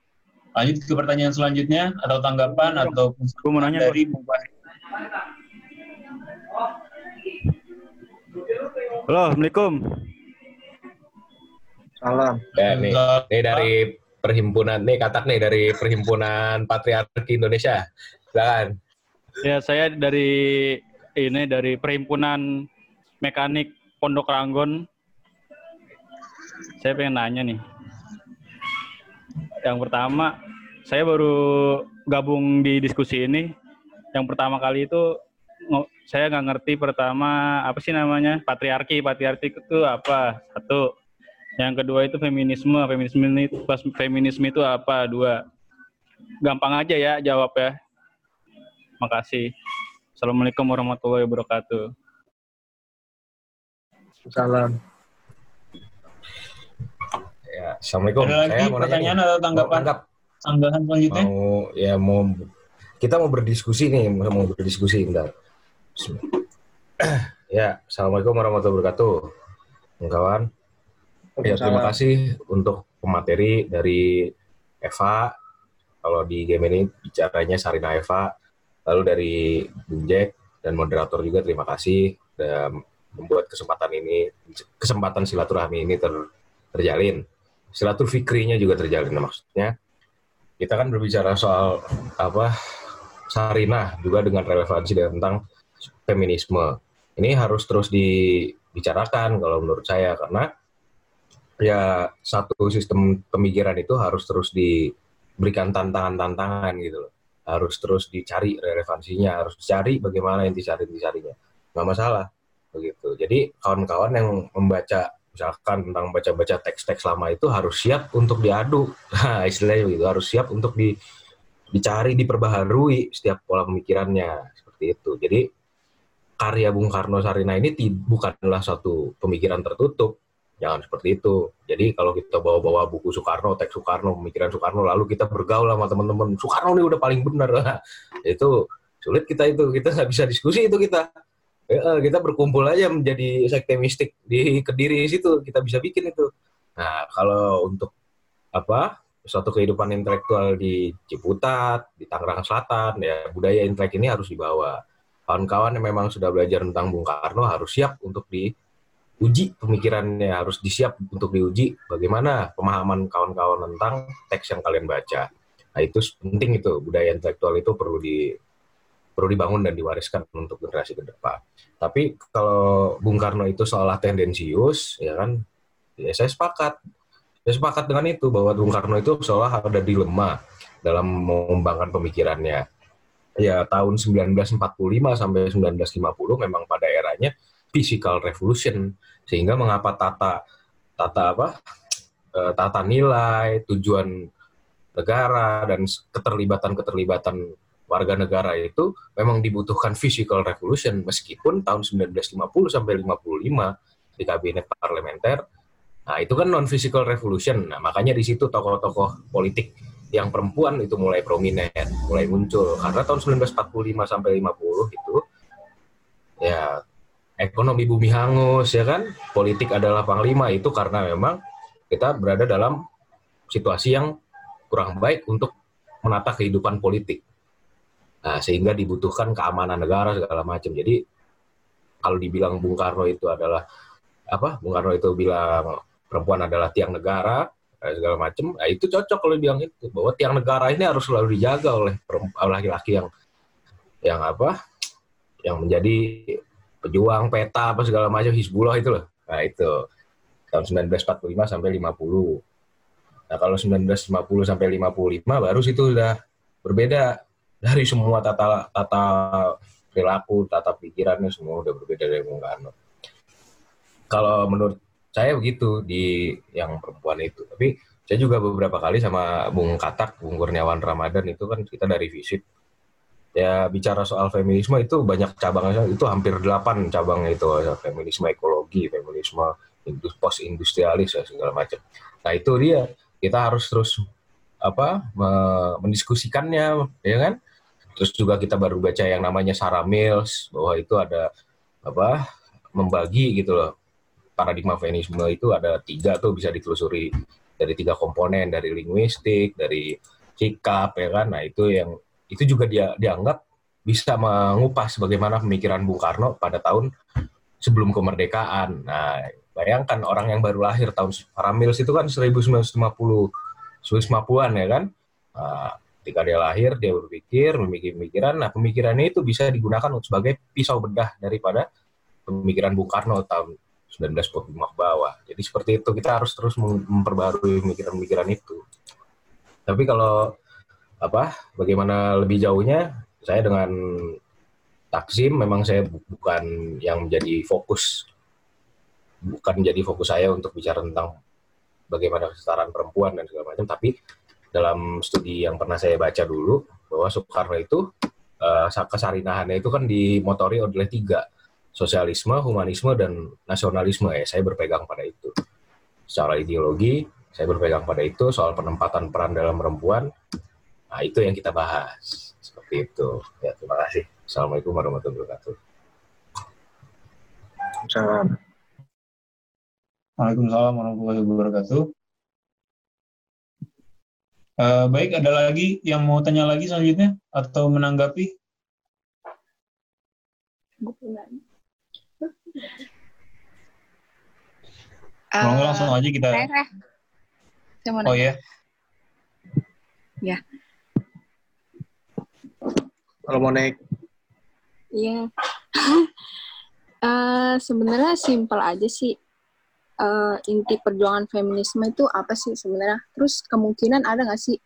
Lanjut ke pertanyaan selanjutnya atau tanggapan atau Gue mau nanya dari Bung Barki. Halo, Assalamualaikum. Salam. Ya, nih, nih dari perhimpunan, nih katak nih dari perhimpunan Patriarki Indonesia. Silakan. Ya, saya dari ini dari perhimpunan mekanik Pondok Ranggon. Saya pengen nanya nih. Yang pertama, saya baru gabung di diskusi ini. Yang pertama kali itu saya nggak ngerti pertama apa sih namanya patriarki patriarki itu apa satu yang kedua itu feminisme. Feminisme itu feminisme itu apa? Dua. Gampang aja ya jawab ya. Makasih. Assalamualaikum warahmatullahi wabarakatuh. Salam. Ya assalamualaikum. Ada lagi Saya pertanyaan atau tanggapan? Tanggapan selanjutnya? Mau ya mau kita mau berdiskusi nih. Mau berdiskusi bentar. Ya, Assalamualaikum warahmatullahi wabarakatuh. Kawan, ya, terima kasih untuk pemateri dari Eva. Kalau di game ini bicaranya Sarina Eva. Lalu dari Bung Jack dan moderator juga terima kasih sudah membuat kesempatan ini, kesempatan silaturahmi ini ter, terjalin. Silaturfikrinya juga terjalin. Maksudnya, kita kan berbicara soal apa Sarina juga dengan relevansi tentang feminisme. Ini harus terus dibicarakan kalau menurut saya karena ya satu sistem pemikiran itu harus terus diberikan tantangan-tantangan gitu loh. Harus terus dicari relevansinya, harus dicari bagaimana intisari-intisarinya. Nggak masalah begitu. Jadi kawan-kawan yang membaca misalkan tentang baca-baca teks-teks lama itu harus siap untuk diadu. Nah, istilahnya begitu, harus siap untuk di, dicari, diperbaharui setiap pola pemikirannya seperti itu. Jadi karya Bung Karno Sarina ini bukanlah satu pemikiran tertutup. Jangan seperti itu. Jadi kalau kita bawa-bawa buku Soekarno, teks Soekarno, pemikiran Soekarno, lalu kita bergaul sama teman-teman, Soekarno ini udah paling benar. itu sulit kita itu. Kita nggak bisa diskusi itu kita. Ya, kita berkumpul aja menjadi sekte mistik di Kediri situ. Kita bisa bikin itu. Nah, kalau untuk apa suatu kehidupan intelektual di Ciputat, di Tangerang Selatan, ya budaya intelek ini harus dibawa kawan-kawan yang memang sudah belajar tentang Bung Karno harus siap untuk diuji pemikirannya, harus disiap untuk diuji bagaimana pemahaman kawan-kawan tentang teks yang kalian baca. Nah itu penting itu budaya intelektual itu perlu di perlu dibangun dan diwariskan untuk generasi ke depan. Tapi kalau Bung Karno itu seolah tendensius, ya kan, ya saya sepakat. Saya sepakat dengan itu bahwa Bung Karno itu seolah ada dilema dalam mengembangkan pemikirannya ya tahun 1945 sampai 1950 memang pada eranya physical revolution. Sehingga mengapa tata tata apa e, tata nilai tujuan negara dan keterlibatan-keterlibatan warga negara itu memang dibutuhkan physical revolution. Meskipun tahun 1950 sampai 55 di kabinet parlementer nah itu kan non physical revolution. Nah makanya di situ tokoh-tokoh politik yang perempuan itu mulai prominent, mulai muncul. Karena tahun 1945 sampai 50 itu ya ekonomi bumi hangus ya kan, politik adalah panglima itu karena memang kita berada dalam situasi yang kurang baik untuk menata kehidupan politik. Nah, sehingga dibutuhkan keamanan negara segala macam. Jadi kalau dibilang Bung Karno itu adalah apa? Bung Karno itu bilang perempuan adalah tiang negara, segala macam, nah itu cocok kalau bilang itu bahwa tiang negara ini harus selalu dijaga oleh laki-laki yang yang apa, yang menjadi pejuang peta apa segala macam Hizbullah itu loh. Nah itu tahun 1945 sampai 50. Nah kalau 1950 sampai 55 baru situ sudah berbeda dari semua tata tata perilaku, tata pikirannya semua udah berbeda dari Bung Karno. Kalau menurut saya begitu di yang perempuan itu tapi saya juga beberapa kali sama Bung Katak, Bung Kurniawan Ramadan itu kan kita dari visit. Ya bicara soal feminisme itu banyak cabangnya, itu hampir delapan cabangnya itu. Feminisme ekologi, feminisme post industrialis ya segala macam. Nah itu dia. Kita harus terus apa mendiskusikannya, ya kan? Terus juga kita baru baca yang namanya Sarah Mills bahwa itu ada apa membagi gitu loh. Paradigma feminisme itu ada tiga tuh bisa ditelusuri. Dari tiga komponen dari linguistik dari sikap ya kan? Nah itu yang itu juga dia dianggap bisa mengupas bagaimana pemikiran Bung Karno pada tahun sebelum kemerdekaan nah bayangkan orang yang baru lahir tahun Paramils itu kan 1950 1950-an ya kan nah, ketika dia lahir dia berpikir memikir pemikiran nah pemikirannya itu bisa digunakan sebagai pisau bedah daripada pemikiran Bung Karno tahun 1945 ke bawah. Jadi seperti itu kita harus terus memperbarui pemikiran-pemikiran itu. Tapi kalau apa bagaimana lebih jauhnya saya dengan Taksim memang saya bukan yang menjadi fokus bukan menjadi fokus saya untuk bicara tentang bagaimana kesetaraan perempuan dan segala macam tapi dalam studi yang pernah saya baca dulu bahwa Soekarno itu uh, kesarinahannya itu kan dimotori oleh tiga sosialisme, humanisme, dan nasionalisme ya. Saya berpegang pada itu. Secara ideologi, saya berpegang pada itu soal penempatan peran dalam perempuan. Nah, itu yang kita bahas. Seperti itu. Ya, terima kasih. Assalamualaikum warahmatullahi wabarakatuh. Salam. Waalaikumsalam warahmatullahi wabarakatuh. Uh, baik, ada lagi yang mau tanya lagi selanjutnya atau menanggapi? Uh, langsung aja kita. Saya, saya. saya mau oh ya. Ya. Kalau mau naik. Iya. uh, sebenarnya simpel aja sih. Uh, inti perjuangan feminisme itu apa sih sebenarnya? Terus kemungkinan ada nggak sih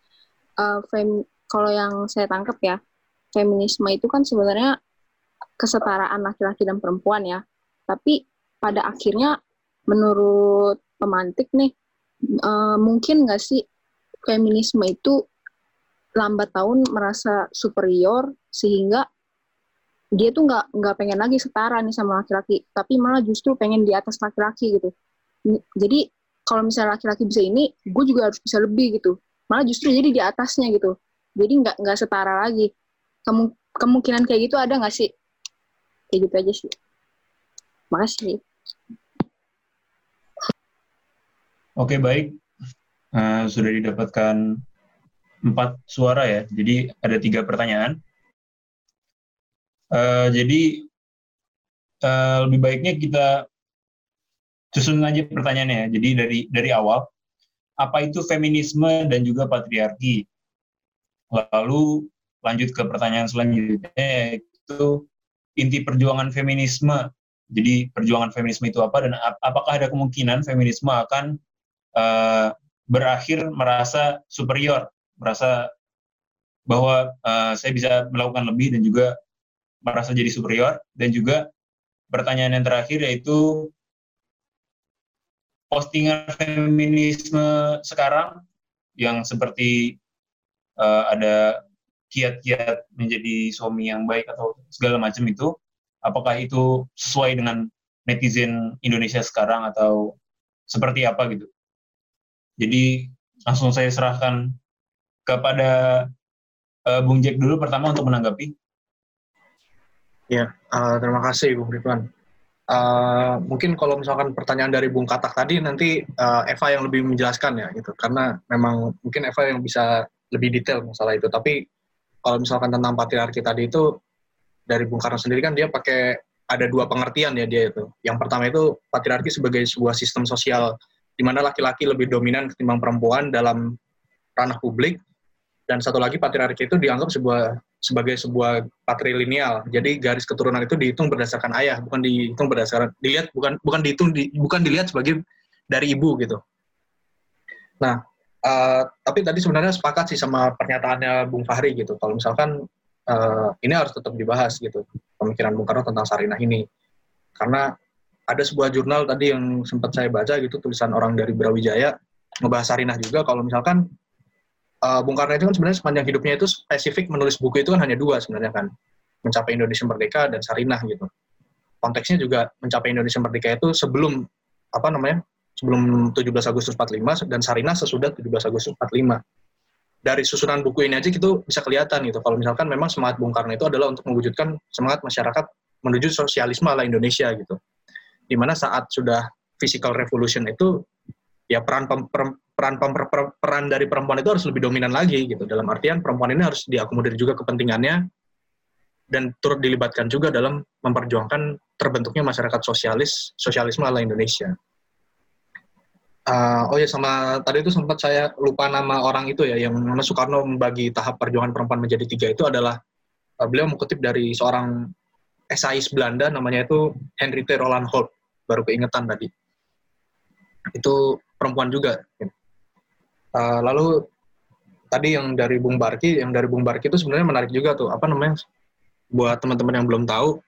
uh, fem kalau yang saya tangkap ya, feminisme itu kan sebenarnya kesetaraan laki-laki dan perempuan ya. Tapi pada akhirnya menurut pemantik nih uh, mungkin nggak sih feminisme itu lambat tahun merasa superior sehingga dia tuh nggak nggak pengen lagi setara nih sama laki-laki tapi malah justru pengen di atas laki-laki gitu. Jadi kalau misalnya laki-laki bisa ini gue juga harus bisa lebih gitu. Malah justru jadi di atasnya gitu. Jadi nggak nggak setara lagi. Kemu kemungkinan kayak gitu ada nggak sih? Kayak gitu aja sih. Makasih. Oke, baik. Uh, sudah didapatkan empat suara ya. Jadi ada tiga pertanyaan. Uh, jadi uh, lebih baiknya kita susun aja pertanyaannya ya. Jadi dari dari awal, apa itu feminisme dan juga patriarki? Lalu lanjut ke pertanyaan selanjutnya yaitu inti perjuangan feminisme. Jadi perjuangan feminisme itu apa dan ap apakah ada kemungkinan feminisme akan uh, berakhir merasa superior, merasa bahwa uh, saya bisa melakukan lebih dan juga merasa jadi superior. Dan juga pertanyaan yang terakhir yaitu postingan feminisme sekarang yang seperti uh, ada kiat-kiat menjadi suami yang baik atau segala macam itu apakah itu sesuai dengan netizen Indonesia sekarang atau seperti apa gitu? Jadi langsung saya serahkan kepada uh, Bung Jack dulu pertama untuk menanggapi. Ya, uh, terima kasih Bung Ridwan. Uh, mungkin kalau misalkan pertanyaan dari Bung Katak tadi nanti uh, Eva yang lebih menjelaskan ya gitu karena memang mungkin Eva yang bisa lebih detail masalah itu tapi kalau misalkan tentang patriarki tadi itu dari Bung Karno sendiri kan dia pakai ada dua pengertian ya dia itu yang pertama itu patriarki sebagai sebuah sistem sosial di mana laki-laki lebih dominan ketimbang perempuan dalam ranah publik dan satu lagi patriarki itu dianggap sebuah sebagai sebuah patrilineal. Jadi garis keturunan itu dihitung berdasarkan ayah, bukan dihitung berdasarkan dilihat bukan bukan dihitung di, bukan dilihat sebagai dari ibu gitu. Nah, uh, tapi tadi sebenarnya sepakat sih sama pernyataannya Bung Fahri gitu. Kalau misalkan uh, ini harus tetap dibahas gitu pemikiran Bung Karno tentang Sarinah ini. Karena ada sebuah jurnal tadi yang sempat saya baca gitu tulisan orang dari Brawijaya ngebahas Sarinah juga kalau misalkan uh, Bung Karno itu kan sebenarnya sepanjang hidupnya itu spesifik menulis buku itu kan hanya dua sebenarnya kan. Mencapai Indonesia Merdeka dan Sarinah gitu. Konteksnya juga mencapai Indonesia Merdeka itu sebelum apa namanya sebelum 17 Agustus 45 dan Sarinah sesudah 17 Agustus 45 dari susunan buku ini aja gitu bisa kelihatan gitu. Kalau misalkan memang semangat Bung Karno itu adalah untuk mewujudkan semangat masyarakat menuju sosialisme ala Indonesia gitu. Di mana saat sudah physical revolution itu ya peran peran peran dari perempuan itu harus lebih dominan lagi gitu dalam artian perempuan ini harus diakomodir juga kepentingannya dan turut dilibatkan juga dalam memperjuangkan terbentuknya masyarakat sosialis sosialisme ala Indonesia. Uh, oh ya sama tadi itu sempat saya lupa nama orang itu ya yang mana Soekarno membagi tahap perjuangan perempuan menjadi tiga itu adalah uh, beliau mengutip dari seorang esais Belanda namanya itu Henry T. Roland Holt baru keingetan tadi itu perempuan juga. Uh, lalu tadi yang dari Bung Barki yang dari Bung Barki itu sebenarnya menarik juga tuh apa namanya buat teman-teman yang belum tahu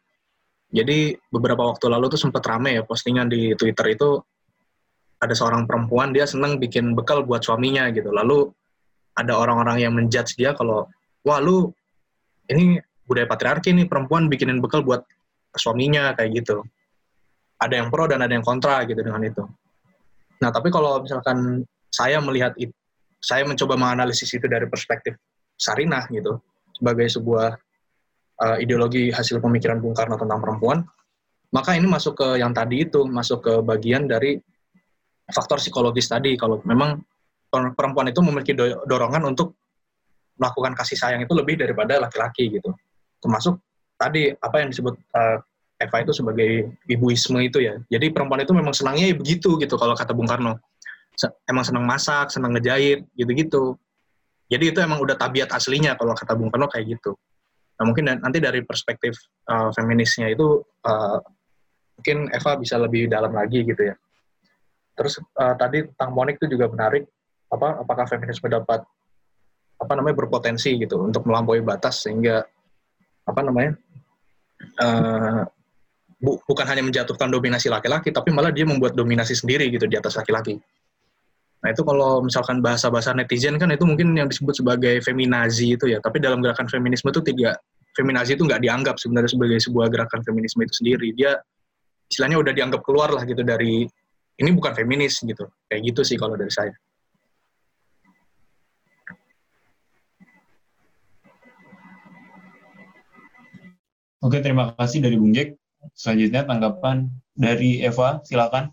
jadi beberapa waktu lalu tuh sempat rame ya postingan di Twitter itu ada seorang perempuan dia seneng bikin bekal buat suaminya gitu. Lalu ada orang-orang yang menjudge dia kalau wah lu ini budaya patriarki nih perempuan bikinin bekal buat suaminya kayak gitu. Ada yang pro dan ada yang kontra gitu dengan itu. Nah, tapi kalau misalkan saya melihat itu, saya mencoba menganalisis itu dari perspektif Sarinah gitu, sebagai sebuah uh, ideologi hasil pemikiran Bung Karno tentang perempuan, maka ini masuk ke yang tadi itu, masuk ke bagian dari faktor psikologis tadi. Kalau memang perempuan itu memiliki dorongan untuk melakukan kasih sayang itu lebih daripada laki-laki gitu. Termasuk tadi apa yang disebut uh, Eva itu sebagai ibuisme itu ya. Jadi perempuan itu memang senangnya ya begitu gitu kalau kata Bung Karno emang senang masak senang ngejahit gitu-gitu jadi itu emang udah tabiat aslinya kalau kata Bung Karno kayak gitu nah mungkin nanti dari perspektif uh, feminisnya itu uh, mungkin Eva bisa lebih dalam lagi gitu ya Terus uh, tadi tentang Monik itu juga menarik. Apa apakah feminisme dapat apa namanya berpotensi gitu untuk melampaui batas sehingga apa namanya uh, bu, bukan hanya menjatuhkan dominasi laki-laki tapi malah dia membuat dominasi sendiri gitu di atas laki-laki. Nah itu kalau misalkan bahasa-bahasa netizen kan itu mungkin yang disebut sebagai feminazi itu ya. Tapi dalam gerakan feminisme itu tidak feminazi itu nggak dianggap sebenarnya sebagai sebuah gerakan feminisme itu sendiri. Dia istilahnya udah dianggap keluar lah gitu dari ini bukan feminis gitu kayak gitu sih kalau dari saya Oke, terima kasih dari Bung Jack. Selanjutnya tanggapan dari Eva, silakan.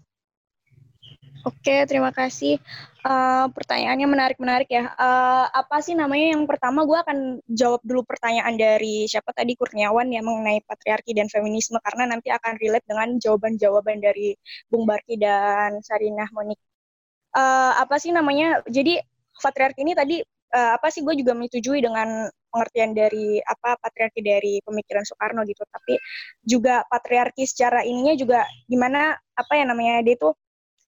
Oke, terima kasih. Uh, pertanyaannya menarik-menarik ya. Uh, apa sih namanya yang pertama gue akan jawab dulu pertanyaan dari siapa tadi Kurniawan yang mengenai patriarki dan feminisme karena nanti akan relate dengan jawaban-jawaban dari Bung Barki dan Sarinah Monik. Uh, apa sih namanya? Jadi patriarki ini tadi uh, apa sih gue juga menyetujui dengan pengertian dari apa patriarki dari pemikiran Soekarno gitu. Tapi juga patriarki secara ininya juga gimana apa ya namanya dia itu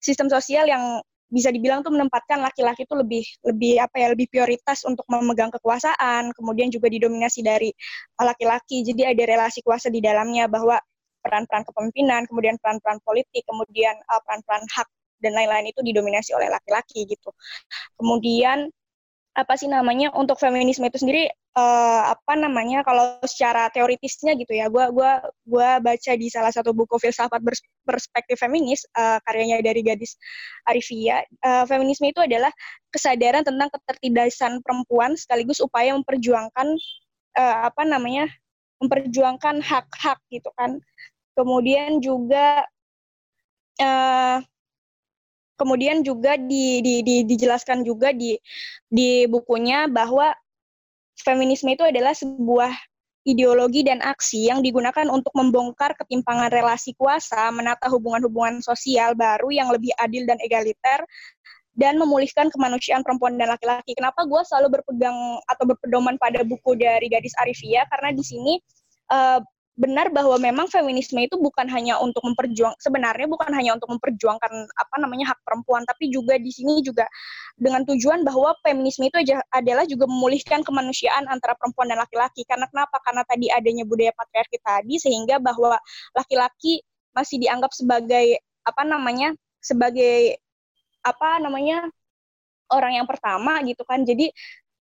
sistem sosial yang bisa dibilang tuh menempatkan laki-laki itu lebih lebih apa ya lebih prioritas untuk memegang kekuasaan kemudian juga didominasi dari laki-laki. Jadi ada relasi kuasa di dalamnya bahwa peran-peran kepemimpinan kemudian peran-peran politik kemudian uh, peran-peran hak dan lain-lain itu didominasi oleh laki-laki gitu. Kemudian apa sih namanya untuk feminisme itu sendiri uh, apa namanya kalau secara teoritisnya gitu ya gue gua gua baca di salah satu buku filsafat perspektif feminis uh, karyanya dari gadis Arifia uh, feminisme itu adalah kesadaran tentang ketertindasan perempuan sekaligus upaya memperjuangkan uh, apa namanya memperjuangkan hak-hak gitu kan. Kemudian juga uh, kemudian juga di, di, di, dijelaskan juga di di bukunya bahwa feminisme itu adalah sebuah ideologi dan aksi yang digunakan untuk membongkar ketimpangan relasi kuasa, menata hubungan-hubungan sosial baru yang lebih adil dan egaliter, dan memulihkan kemanusiaan perempuan dan laki-laki. Kenapa gue selalu berpegang atau berpedoman pada buku dari Gadis Arifia? Karena di sini uh, benar bahwa memang feminisme itu bukan hanya untuk memperjuang sebenarnya bukan hanya untuk memperjuangkan apa namanya hak perempuan tapi juga di sini juga dengan tujuan bahwa feminisme itu adalah juga memulihkan kemanusiaan antara perempuan dan laki-laki karena kenapa karena tadi adanya budaya patriarki tadi sehingga bahwa laki-laki masih dianggap sebagai apa namanya sebagai apa namanya orang yang pertama gitu kan. Jadi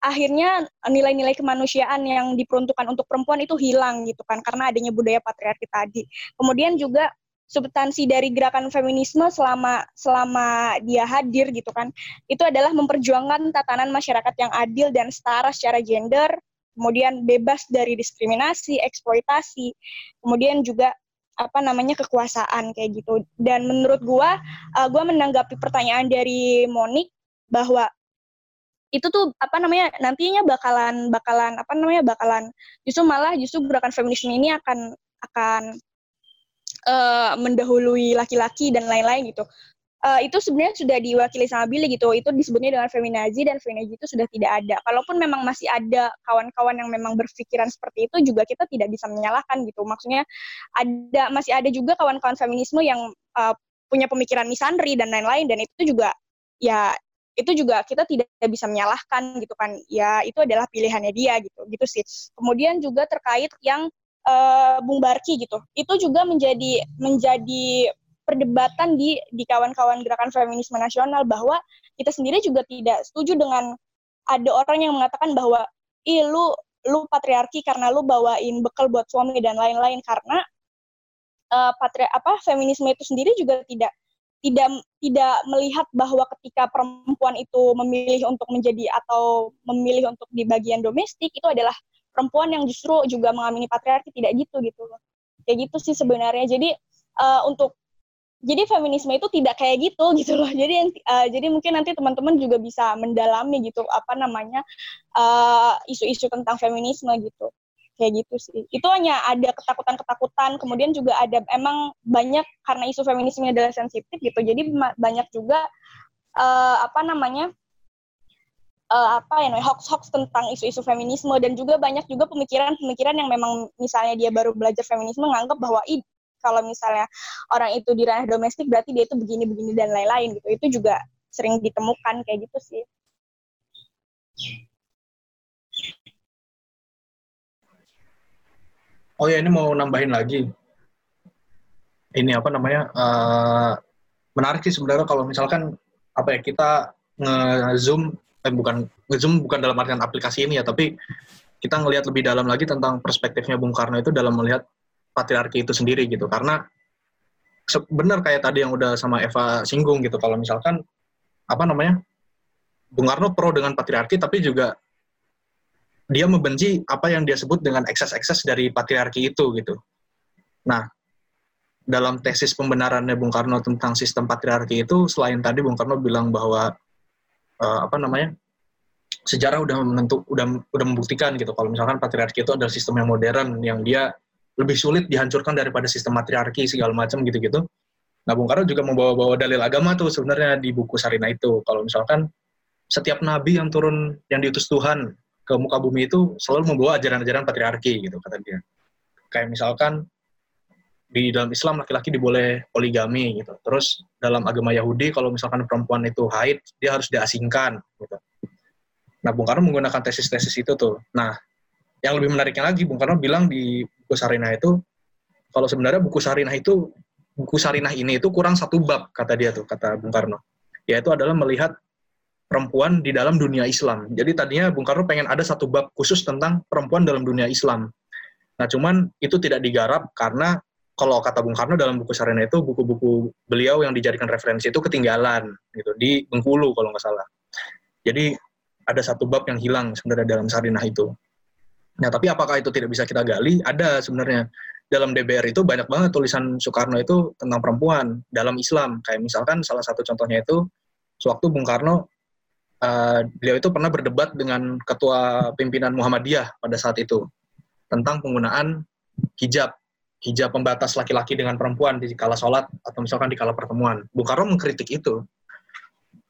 akhirnya nilai-nilai kemanusiaan yang diperuntukkan untuk perempuan itu hilang gitu kan karena adanya budaya patriarki tadi. Kemudian juga substansi dari gerakan feminisme selama selama dia hadir gitu kan itu adalah memperjuangkan tatanan masyarakat yang adil dan setara secara gender kemudian bebas dari diskriminasi eksploitasi kemudian juga apa namanya kekuasaan kayak gitu dan menurut gua uh, gua menanggapi pertanyaan dari Monik bahwa itu tuh apa namanya nantinya bakalan bakalan apa namanya bakalan justru malah justru gerakan feminisme ini akan akan uh, mendahului laki-laki dan lain-lain gitu. Uh, itu sebenarnya sudah diwakili sama Billy gitu. Itu disebutnya dengan feminazi dan feminazi itu sudah tidak ada. Kalaupun memang masih ada kawan-kawan yang memang berpikiran seperti itu juga kita tidak bisa menyalahkan gitu. Maksudnya ada masih ada juga kawan-kawan feminisme yang uh, punya pemikiran misandri dan lain-lain dan itu juga ya itu juga kita tidak bisa menyalahkan gitu kan. Ya itu adalah pilihannya dia gitu gitu sih. Kemudian juga terkait yang uh, Bung Barki gitu. Itu juga menjadi menjadi perdebatan di di kawan-kawan gerakan feminisme nasional bahwa kita sendiri juga tidak setuju dengan ada orang yang mengatakan bahwa ih lu lu patriarki karena lu bawain bekal buat suami dan lain-lain. Karena uh, patri apa feminisme itu sendiri juga tidak tidak tidak melihat bahwa ketika perempuan itu memilih untuk menjadi atau memilih untuk di bagian domestik itu adalah perempuan yang justru juga mengamini patriarki tidak gitu gitu kayak gitu sih sebenarnya. Jadi uh, untuk jadi feminisme itu tidak kayak gitu gitu loh. Jadi uh, jadi mungkin nanti teman-teman juga bisa mendalami gitu apa namanya eh, isu-isu uh, tentang feminisme gitu kayak gitu sih itu hanya ada ketakutan-ketakutan kemudian juga ada emang banyak karena isu feminisme adalah sensitif gitu jadi banyak juga uh, apa namanya uh, apa ya hoax-hoax tentang isu-isu feminisme dan juga banyak juga pemikiran-pemikiran yang memang misalnya dia baru belajar feminisme menganggap bahwa ih kalau misalnya orang itu di ranah domestik berarti dia itu begini-begini dan lain-lain gitu. Itu juga sering ditemukan kayak gitu sih. Oh ya ini mau nambahin lagi. Ini apa namanya? Uh, menarik sih sebenarnya kalau misalkan apa ya kita nge-zoom eh, bukan Zoom bukan dalam artian aplikasi ini ya, tapi kita ngelihat lebih dalam lagi tentang perspektifnya Bung Karno itu dalam melihat patriarki itu sendiri gitu. Karena benar kayak tadi yang udah sama Eva singgung gitu, kalau misalkan apa namanya Bung Karno pro dengan patriarki, tapi juga dia membenci apa yang dia sebut dengan ekses-ekses dari patriarki itu gitu. Nah, dalam tesis pembenarannya Bung Karno tentang sistem patriarki itu, selain tadi Bung Karno bilang bahwa uh, apa namanya sejarah udah menentu udah udah membuktikan gitu kalau misalkan patriarki itu adalah sistem yang modern yang dia lebih sulit dihancurkan daripada sistem matriarki segala macam gitu-gitu. Nah, Bung Karno juga membawa-bawa dalil agama tuh sebenarnya di buku Sarina itu. Kalau misalkan setiap nabi yang turun yang diutus Tuhan ke muka bumi itu selalu membawa ajaran-ajaran patriarki gitu kata dia. Kayak misalkan di dalam Islam laki-laki diboleh poligami gitu. Terus dalam agama Yahudi kalau misalkan perempuan itu haid dia harus diasingkan gitu. Nah Bung Karno menggunakan tesis-tesis itu tuh. Nah yang lebih menariknya lagi Bung Karno bilang di buku Sarinah itu kalau sebenarnya buku Sarinah itu buku Sarinah ini itu kurang satu bab kata dia tuh kata Bung Karno yaitu adalah melihat perempuan di dalam dunia Islam. Jadi tadinya Bung Karno pengen ada satu bab khusus tentang perempuan dalam dunia Islam. Nah, cuman itu tidak digarap karena kalau kata Bung Karno dalam buku Sarena itu buku-buku beliau yang dijadikan referensi itu ketinggalan gitu di Bengkulu kalau nggak salah. Jadi ada satu bab yang hilang sebenarnya dalam Sarinah itu. Nah, tapi apakah itu tidak bisa kita gali? Ada sebenarnya. Dalam DBR itu banyak banget tulisan Soekarno itu tentang perempuan dalam Islam. Kayak misalkan salah satu contohnya itu sewaktu Bung Karno uh, beliau itu pernah berdebat dengan ketua pimpinan Muhammadiyah pada saat itu tentang penggunaan hijab hijab pembatas laki-laki dengan perempuan di kala sholat atau misalkan di kala pertemuan. Bung Karno mengkritik itu.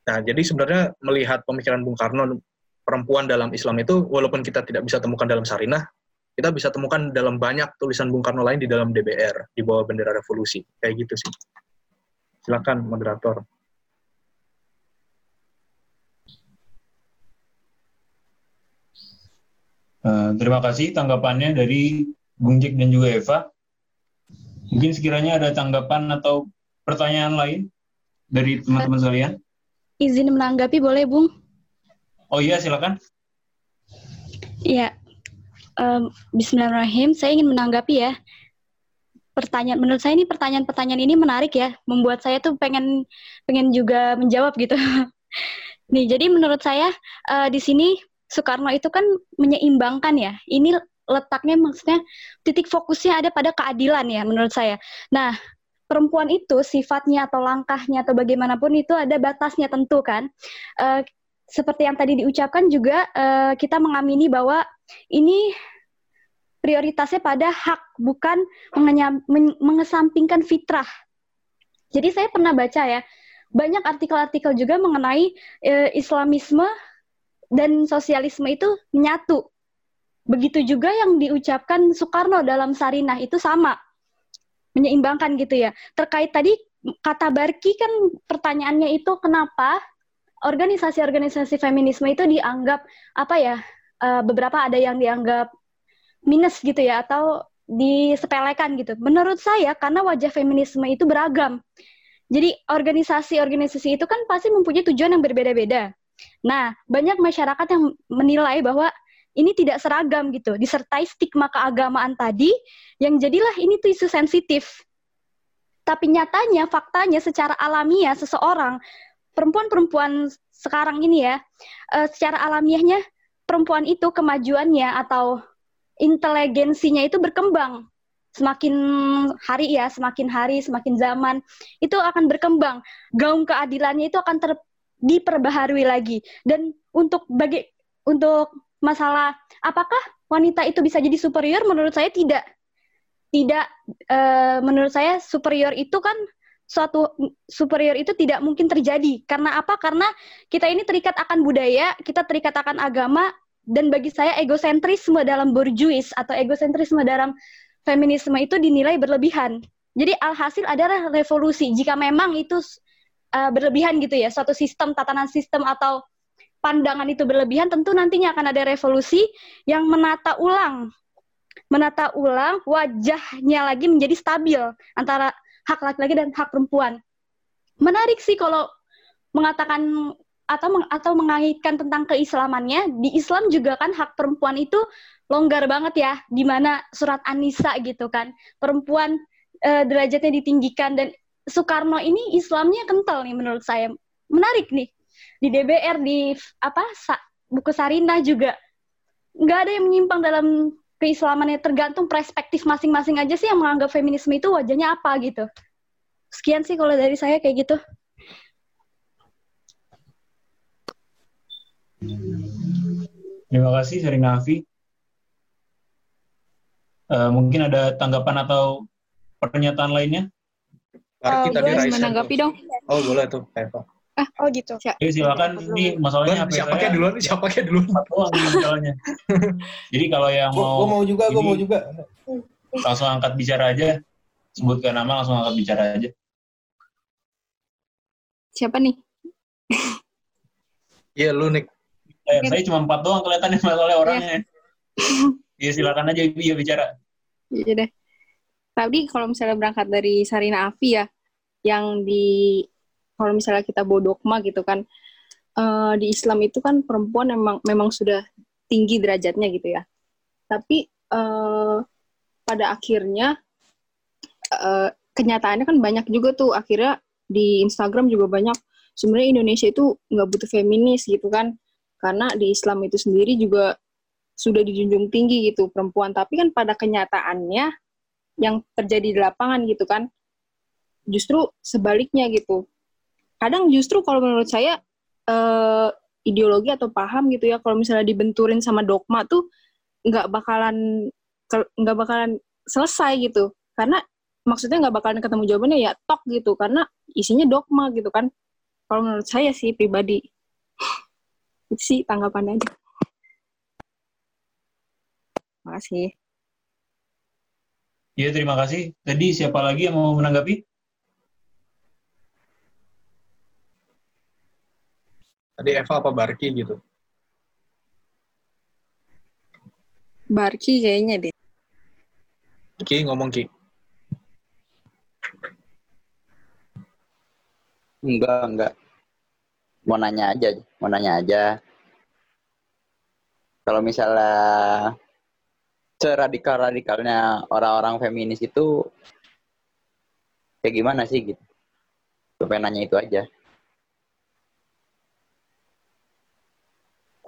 Nah, jadi sebenarnya melihat pemikiran Bung Karno perempuan dalam Islam itu, walaupun kita tidak bisa temukan dalam Sarinah, kita bisa temukan dalam banyak tulisan Bung Karno lain di dalam DBR, di bawah bendera revolusi. Kayak gitu sih. Silakan, moderator. Uh, terima kasih tanggapannya dari Bung Jack dan juga Eva. Mungkin sekiranya ada tanggapan atau pertanyaan lain dari teman-teman sekalian. Izin menanggapi boleh, Bung? Oh iya, silakan. Iya. Um, Bismillahirrahmanirrahim. Saya ingin menanggapi ya. Pertanyaan menurut saya ini pertanyaan-pertanyaan ini menarik ya, membuat saya tuh pengen pengen juga menjawab gitu. Nih, jadi menurut saya uh, di sini Soekarno itu kan menyeimbangkan ya. Ini letaknya maksudnya titik fokusnya ada pada keadilan ya menurut saya. Nah, perempuan itu sifatnya atau langkahnya atau bagaimanapun itu ada batasnya tentu kan. Uh, seperti yang tadi diucapkan juga uh, kita mengamini bahwa ini prioritasnya pada hak bukan mengesampingkan fitrah. Jadi saya pernah baca ya banyak artikel-artikel juga mengenai uh, Islamisme dan sosialisme itu menyatu. Begitu juga yang diucapkan Soekarno dalam Sarinah itu sama menyeimbangkan gitu ya. Terkait tadi kata Barki kan pertanyaannya itu kenapa organisasi-organisasi feminisme itu dianggap apa ya uh, beberapa ada yang dianggap minus gitu ya atau disepelekan gitu. Menurut saya karena wajah feminisme itu beragam. Jadi organisasi-organisasi itu kan pasti mempunyai tujuan yang berbeda-beda. Nah, banyak masyarakat yang menilai bahwa ini tidak seragam gitu, disertai stigma keagamaan tadi yang jadilah ini tuh isu sensitif. Tapi nyatanya, faktanya secara alamiah seseorang, perempuan-perempuan sekarang ini ya, uh, secara alamiahnya perempuan itu kemajuannya atau inteligensinya itu berkembang. Semakin hari ya, semakin hari, semakin zaman, itu akan berkembang. Gaung keadilannya itu akan ter, diperbaharui lagi. Dan untuk bagi untuk masalah apakah wanita itu bisa jadi superior menurut saya tidak. Tidak e, menurut saya superior itu kan suatu superior itu tidak mungkin terjadi. Karena apa? Karena kita ini terikat akan budaya kita terikat akan agama dan bagi saya egosentrisme dalam borjuis atau egosentrisme dalam feminisme itu dinilai berlebihan. Jadi alhasil adalah revolusi. Jika memang itu uh, berlebihan gitu ya suatu sistem tatanan sistem atau pandangan itu berlebihan, tentu nantinya akan ada revolusi yang menata ulang, menata ulang wajahnya lagi menjadi stabil antara hak laki-laki dan hak perempuan. Menarik sih kalau mengatakan atau meng, atau mengaitkan tentang keislamannya. Di Islam juga kan hak perempuan itu longgar banget ya di mana surat An-Nisa gitu kan. Perempuan eh, derajatnya ditinggikan dan Soekarno ini Islamnya kental nih menurut saya. Menarik nih. Di DBR di apa sa, buku Sarina juga. Nggak ada yang menyimpang dalam keislamannya. Tergantung perspektif masing-masing aja sih yang menganggap feminisme itu wajahnya apa gitu. Sekian sih kalau dari saya kayak gitu. Terima kasih Sarina Afi. Uh, mungkin ada tanggapan atau pernyataan lainnya Barki uh, tadi menanggapi dong. Oh boleh tuh, Eva. Ah, oh gitu. Oke, silakan. Ini masalahnya apa Siapa kayak duluan? Siapa kayak duluan? Doang masalahnya. Jadi kalau yang mau Gue mau juga, gue mau juga. Langsung angkat bicara aja. Sebutkan nama, langsung angkat bicara aja. Siapa nih? Iya, lu, Nick. Eh, saya cuma empat doang kelihatannya masalahnya orangnya. Iya, silakan aja iya bicara. Iya deh. Tadi kalau misalnya berangkat dari Sarina Afi ya, yang di kalau misalnya kita bawa dogma gitu kan uh, di Islam itu kan perempuan memang memang sudah tinggi derajatnya gitu ya. Tapi uh, pada akhirnya uh, kenyataannya kan banyak juga tuh. Akhirnya di Instagram juga banyak. Sebenarnya Indonesia itu nggak butuh feminis gitu kan. Karena di Islam itu sendiri juga sudah dijunjung tinggi gitu perempuan. Tapi kan pada kenyataannya yang terjadi di lapangan gitu kan justru sebaliknya gitu. Kadang justru kalau menurut saya uh, ideologi atau paham gitu ya kalau misalnya dibenturin sama dogma tuh nggak bakalan nggak bakalan selesai gitu. Karena maksudnya nggak bakalan ketemu jawabannya ya tok gitu. Karena isinya dogma gitu kan. Kalau menurut saya sih pribadi itu sih tanggapannya aja. Makasih Iya, terima kasih. Tadi siapa lagi yang mau menanggapi? Tadi Eva apa Barki gitu? Barki kayaknya deh. Ki ngomong Ki. Enggak, enggak. Mau nanya aja, mau nanya aja. kalau misalnya seradikal-radikalnya orang-orang feminis itu kayak gimana sih gitu. Gue pengen nanya itu aja.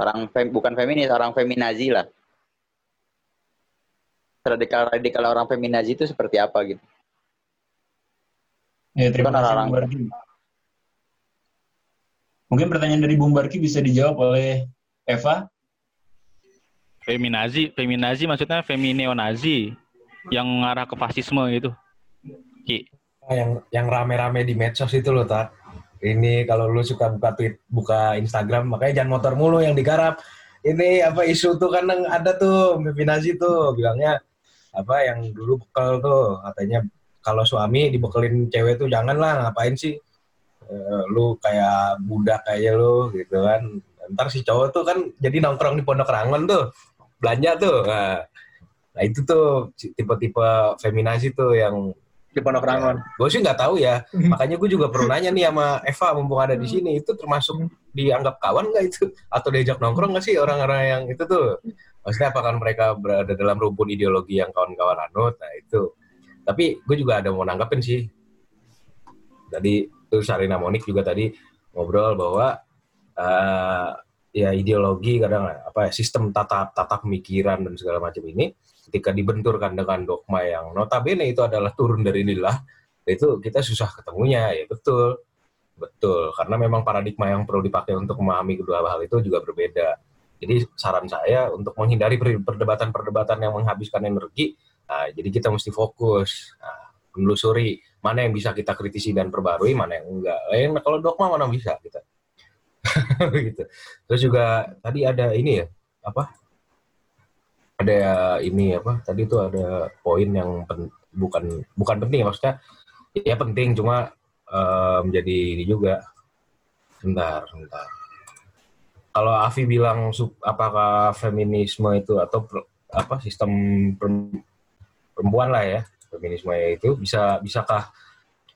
Orang fem, bukan feminis, orang feminazi lah. Radikal-radikal orang feminazi itu seperti apa gitu. Ya, terima kasih Bung Barki. Mungkin pertanyaan dari Bung Barki bisa dijawab oleh Eva. Feminazi, feminazi maksudnya femineonazi yang mengarah ke fasisme gitu. Ki. Ah, yang yang rame-rame di medsos itu loh tak ini kalau lu suka buka tweet buka Instagram makanya jangan motor mulu yang digarap. Ini apa isu tuh kan yang ada tuh Feminazi tuh. Bilangnya apa yang dulu bekal tuh. Katanya kalau suami dibekelin cewek tuh jangan lah ngapain sih? Eh, lu kayak budak kayak lu gitu kan. Ntar si cowok tuh kan jadi nongkrong di pondok rangon tuh belanja tuh. Nah, nah itu tuh tipe-tipe feminazi tuh yang di Pondok Rangon. gue sih nggak tahu ya. Makanya gue juga perlu nanya nih sama Eva mumpung ada di sini itu termasuk dianggap kawan nggak itu? Atau diajak nongkrong nggak sih orang-orang yang itu tuh? Maksudnya apakah mereka berada dalam rumpun ideologi yang kawan-kawan anut? Nah itu. Tapi gue juga ada mau nanggapin sih. Tadi itu Sarina Monik juga tadi ngobrol bahwa eh, ya ideologi kadang apa ya, sistem tata tata pemikiran dan segala macam ini ketika dibenturkan dengan dogma yang notabene itu adalah turun dari lillah itu kita susah ketemunya ya betul. Betul karena memang paradigma yang perlu dipakai untuk memahami kedua hal itu juga berbeda. Jadi saran saya untuk menghindari per- perdebatan-perdebatan yang menghabiskan energi nah, jadi kita mesti fokus nah, menelusuri mana yang bisa kita kritisi dan perbarui mana yang enggak. Lain kalau dogma mana bisa kita gitu. Terus juga tadi ada ini ya apa? Ada ini apa? Tadi itu ada poin yang pen- bukan bukan penting ya maksudnya ya penting cuma menjadi ini juga. Bentar bentar. Kalau Avi bilang sub- apakah feminisme itu atau apa sistem per- perempuan lah ya feminisme itu bisa bisakah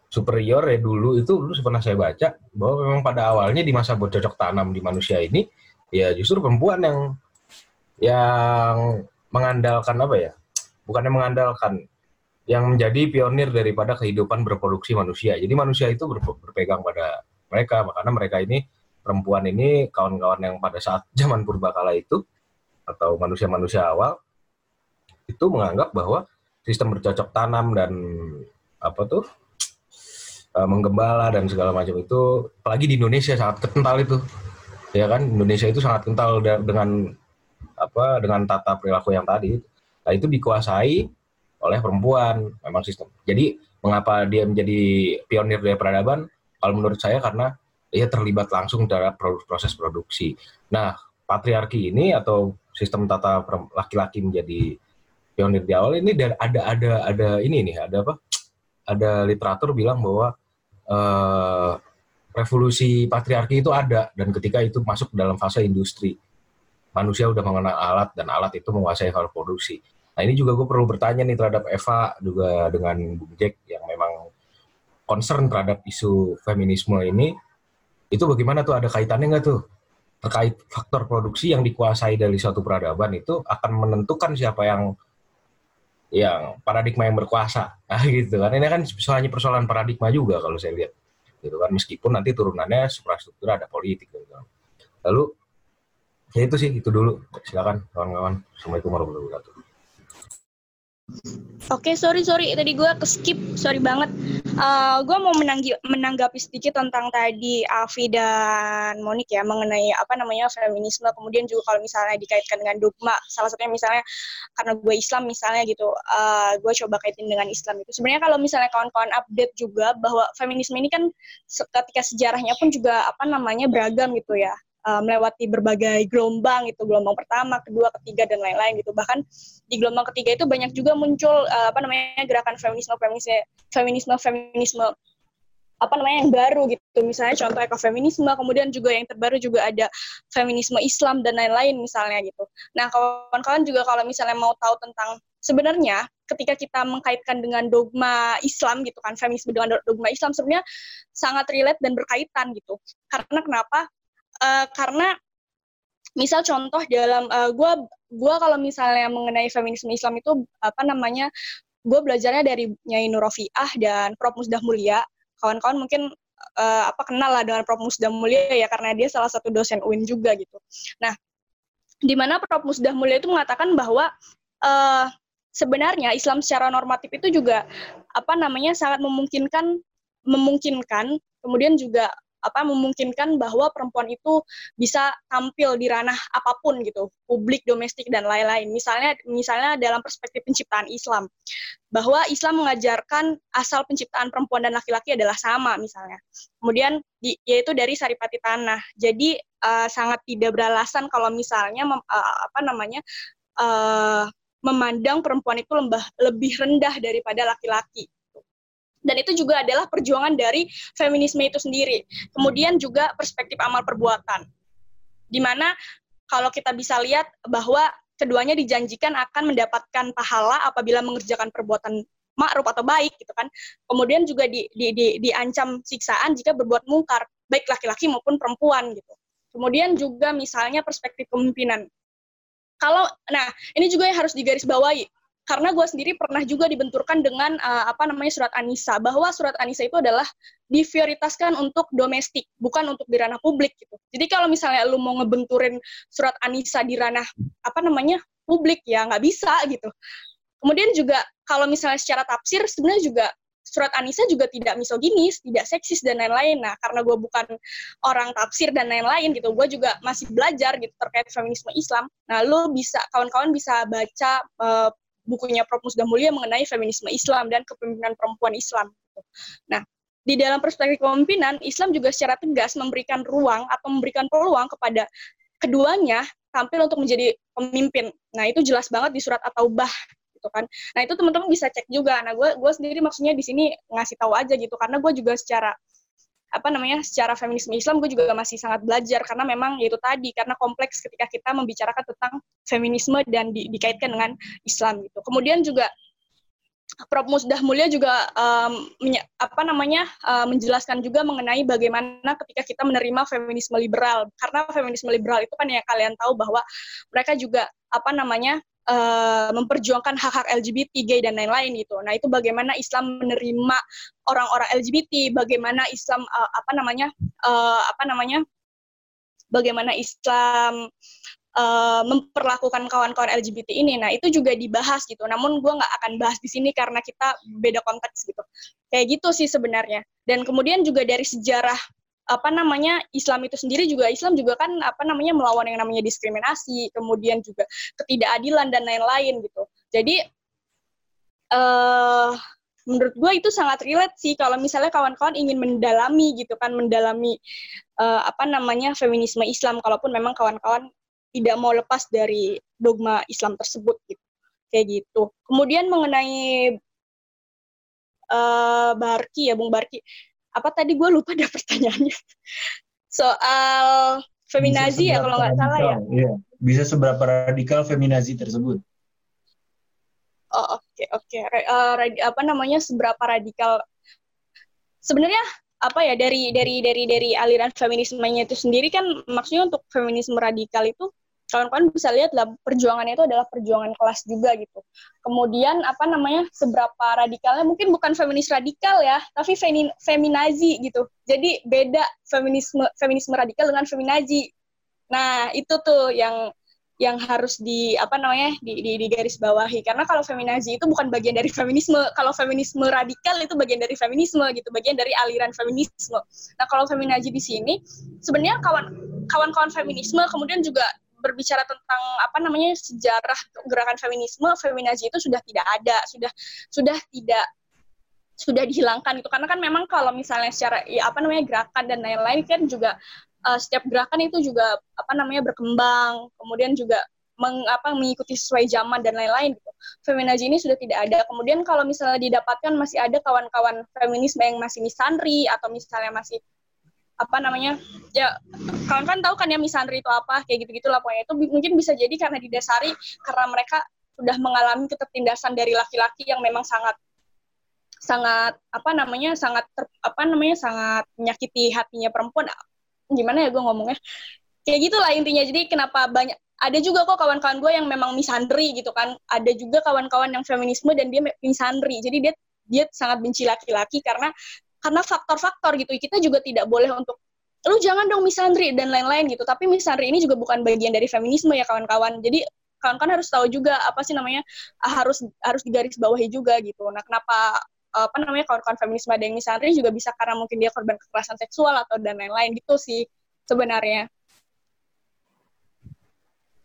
superior ya dulu itu dulu pernah saya baca bahwa memang pada awalnya di masa bercocok tanam di manusia ini ya justru perempuan yang yang mengandalkan apa ya bukannya mengandalkan yang menjadi pionir daripada kehidupan berproduksi manusia. Jadi manusia itu ber- berpegang pada mereka makanya mereka ini perempuan ini kawan-kawan yang pada saat zaman purbakala itu atau manusia-manusia awal itu menganggap bahwa sistem bercocok tanam dan apa tuh eh, menggembala dan segala macam itu apalagi di Indonesia sangat kental itu. Ya kan? Indonesia itu sangat kental dengan apa dengan tata perilaku yang tadi. Nah itu dikuasai oleh perempuan memang sistem. Jadi mengapa dia menjadi pionir dari peradaban? Kalau menurut saya karena dia terlibat langsung dalam pro- proses produksi. Nah patriarki ini atau sistem tata laki-laki menjadi pionir di awal ini dan ada ada ada ini nih ada apa? Ada literatur bilang bahwa eh, revolusi patriarki itu ada dan ketika itu masuk dalam fase industri. Manusia udah mengenal alat dan alat itu menguasai hal produksi. Nah ini juga gue perlu bertanya nih terhadap Eva juga dengan Bung Jack yang memang concern terhadap isu feminisme ini. Itu bagaimana tuh? Ada kaitannya nggak tuh? Terkait faktor produksi yang dikuasai dari suatu peradaban itu akan menentukan siapa yang yang paradigma yang berkuasa. Nah, gitu kan. Ini kan hanya persoalan paradigma juga kalau saya lihat. Gitu kan. Meskipun nanti turunannya suprastruktur ada politik gitu kan. lalu ya itu sih itu dulu. Silakan kawan-kawan. Assalamualaikum warahmatullahi wabarakatuh Oke, sorry sorry tadi gue ke skip, sorry banget. gue mau menanggi, menanggapi sedikit tentang tadi Avi dan Monik ya mengenai apa namanya feminisme. Kemudian juga kalau misalnya dikaitkan dengan dogma, salah satunya misalnya karena gue Islam misalnya gitu, gue coba kaitin dengan Islam itu. Sebenarnya kalau misalnya kawan-kawan update juga bahwa feminisme ini kan ketika sejarahnya pun juga apa namanya beragam gitu ya. Uh, melewati berbagai gelombang gitu gelombang pertama kedua ketiga dan lain-lain gitu. Bahkan di gelombang ketiga itu banyak juga muncul uh, apa namanya gerakan feminisme feminisme feminisme feminisme apa namanya yang baru gitu. Misalnya contoh ekofeminisme kemudian juga yang terbaru juga ada feminisme Islam dan lain-lain misalnya gitu. Nah kawan-kawan juga kalau misalnya mau tahu tentang sebenarnya ketika kita mengkaitkan dengan dogma Islam gitu kan feminisme dengan dogma Islam sebenarnya sangat relate dan berkaitan gitu. Karena kenapa Uh, karena misal contoh dalam uh, gue gua kalau misalnya mengenai feminisme Islam itu apa namanya gue belajarnya dari Nyai Nurofiah dan Prof. Musdah Mulia. Kawan-kawan mungkin uh, apa kenal lah dengan Prof. Musdah Mulia ya karena dia salah satu dosen UIN juga gitu. Nah di mana Prof. Musdah Mulia itu mengatakan bahwa uh, sebenarnya Islam secara normatif itu juga apa namanya sangat memungkinkan memungkinkan kemudian juga apa memungkinkan bahwa perempuan itu bisa tampil di ranah apa pun gitu, publik, domestik dan lain-lain. Misalnya misalnya dalam perspektif penciptaan Islam, bahwa Islam mengajarkan asal penciptaan perempuan dan laki-laki adalah sama misalnya. Kemudian di, yaitu dari saripati tanah. Jadi uh, sangat tidak beralasan kalau misalnya mem, uh, apa namanya uh, memandang perempuan itu lembah, lebih rendah daripada laki-laki dan itu juga adalah perjuangan dari feminisme itu sendiri. Kemudian juga perspektif amal perbuatan, di mana kalau kita bisa lihat bahwa keduanya dijanjikan akan mendapatkan pahala apabila mengerjakan perbuatan ma'ruf atau baik gitu kan. Kemudian juga di, di, di, diancam siksaan jika berbuat mungkar, baik laki-laki maupun perempuan gitu. Kemudian juga misalnya perspektif kepemimpinan. Kalau nah, ini juga yang harus digarisbawahi karena gue sendiri pernah juga dibenturkan dengan uh, apa namanya surat Anisa bahwa surat Anisa itu adalah diprioritaskan untuk domestik bukan untuk di ranah publik gitu jadi kalau misalnya lu mau ngebenturin surat Anisa di ranah apa namanya publik ya nggak bisa gitu kemudian juga kalau misalnya secara tafsir sebenarnya juga surat Anisa juga tidak misoginis, tidak seksis dan lain-lain. Nah, karena gue bukan orang tafsir dan lain-lain gitu, gue juga masih belajar gitu terkait feminisme Islam. Nah, lu bisa kawan-kawan bisa baca uh, bukunya Prof. Musda Mulia mengenai feminisme Islam dan kepemimpinan perempuan Islam. Nah, di dalam perspektif kepemimpinan, Islam juga secara tegas memberikan ruang atau memberikan peluang kepada keduanya tampil untuk menjadi pemimpin. Nah, itu jelas banget di surat At-Taubah gitu kan. Nah, itu teman-teman bisa cek juga. Nah, gue gue sendiri maksudnya di sini ngasih tahu aja gitu karena gue juga secara apa namanya secara feminisme Islam gue juga masih sangat belajar karena memang itu tadi karena kompleks ketika kita membicarakan tentang feminisme dan di, dikaitkan dengan Islam gitu. Kemudian juga Prof Musdah Mulia juga um, apa namanya uh, menjelaskan juga mengenai bagaimana ketika kita menerima feminisme liberal karena feminisme liberal itu kan yang kalian tahu bahwa mereka juga apa namanya uh, memperjuangkan hak-hak LGBT, gay dan lain-lain gitu. Nah itu bagaimana Islam menerima orang-orang LGBT, bagaimana Islam uh, apa namanya uh, apa namanya bagaimana Islam uh, memperlakukan kawan-kawan LGBT ini. Nah itu juga dibahas gitu. Namun gue nggak akan bahas di sini karena kita beda konteks gitu. Kayak gitu sih sebenarnya. Dan kemudian juga dari sejarah apa namanya Islam itu sendiri juga Islam juga kan apa namanya melawan yang namanya diskriminasi kemudian juga ketidakadilan dan lain-lain gitu. Jadi uh, menurut gue itu sangat relate sih kalau misalnya kawan-kawan ingin mendalami gitu kan mendalami uh, apa namanya feminisme Islam kalaupun memang kawan-kawan tidak mau lepas dari dogma Islam tersebut gitu kayak gitu. Kemudian mengenai uh, Barki ya Bung Barki apa tadi gue lupa ada pertanyaannya soal feminazi ya kalau nggak salah ya iya. bisa seberapa radikal feminazi tersebut oh oke okay, oke okay. uh, apa namanya seberapa radikal sebenarnya apa ya dari dari dari dari aliran feminismenya itu sendiri kan maksudnya untuk feminisme radikal itu kawan-kawan bisa lihat lah perjuangannya itu adalah perjuangan kelas juga gitu. Kemudian apa namanya seberapa radikalnya mungkin bukan feminis radikal ya, tapi femi, feminazi gitu. Jadi beda feminisme feminisme radikal dengan feminazi. Nah itu tuh yang yang harus di apa namanya di, di, di garis bawahi karena kalau feminazi itu bukan bagian dari feminisme kalau feminisme radikal itu bagian dari feminisme gitu bagian dari aliran feminisme nah kalau feminazi di sini sebenarnya kawan kawan-kawan feminisme kemudian juga berbicara tentang apa namanya sejarah gerakan feminisme, feminazi itu sudah tidak ada, sudah sudah tidak sudah dihilangkan itu karena kan memang kalau misalnya secara ya apa namanya gerakan dan lain-lain kan juga uh, setiap gerakan itu juga apa namanya berkembang, kemudian juga meng, apa, mengikuti sesuai zaman dan lain-lain gitu. Feminazi ini sudah tidak ada. Kemudian kalau misalnya didapatkan masih ada kawan-kawan feminisme yang masih misandri atau misalnya masih apa namanya ya kawan kan tahu kan ya misandri itu apa kayak gitu gitu lah pokoknya. Itu mungkin bisa jadi karena didasari karena mereka sudah mengalami ketertindasan dari laki-laki yang memang sangat sangat apa namanya sangat ter, apa namanya sangat menyakiti hatinya perempuan. Gimana ya gue ngomongnya? Kayak gitulah intinya. Jadi kenapa banyak ada juga kok kawan-kawan gue yang memang misandri gitu kan. Ada juga kawan-kawan yang feminisme dan dia misandri jadi dia dia sangat benci laki-laki karena karena faktor-faktor gitu. Kita juga tidak boleh untuk lu jangan dong misandri dan lain-lain gitu. Tapi misandri ini juga bukan bagian dari feminisme ya kawan-kawan. Jadi kawan-kawan harus tahu juga apa sih namanya harus harus digaris bawahi juga gitu. Nah kenapa apa namanya kawan-kawan feminisme ada yang misandri juga bisa karena mungkin dia korban kekerasan seksual atau dan lain-lain gitu sih sebenarnya.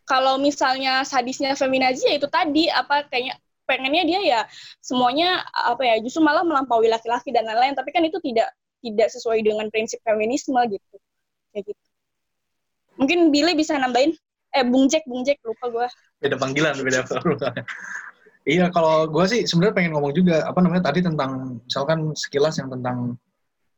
Kalau misalnya sadisnya feminazi ya itu tadi apa kayaknya pengennya dia ya semuanya apa ya justru malah melampaui laki-laki dan lain-lain. Tapi kan itu tidak tidak sesuai dengan prinsip feminisme gitu. Kayak gitu. Mungkin Billy bisa nambahin? Eh Bung Jack Bung Jack lupa gue beda panggilan beda iya kalau gue sih sebenarnya pengen ngomong juga apa namanya tadi tentang misalkan sekilas yang tentang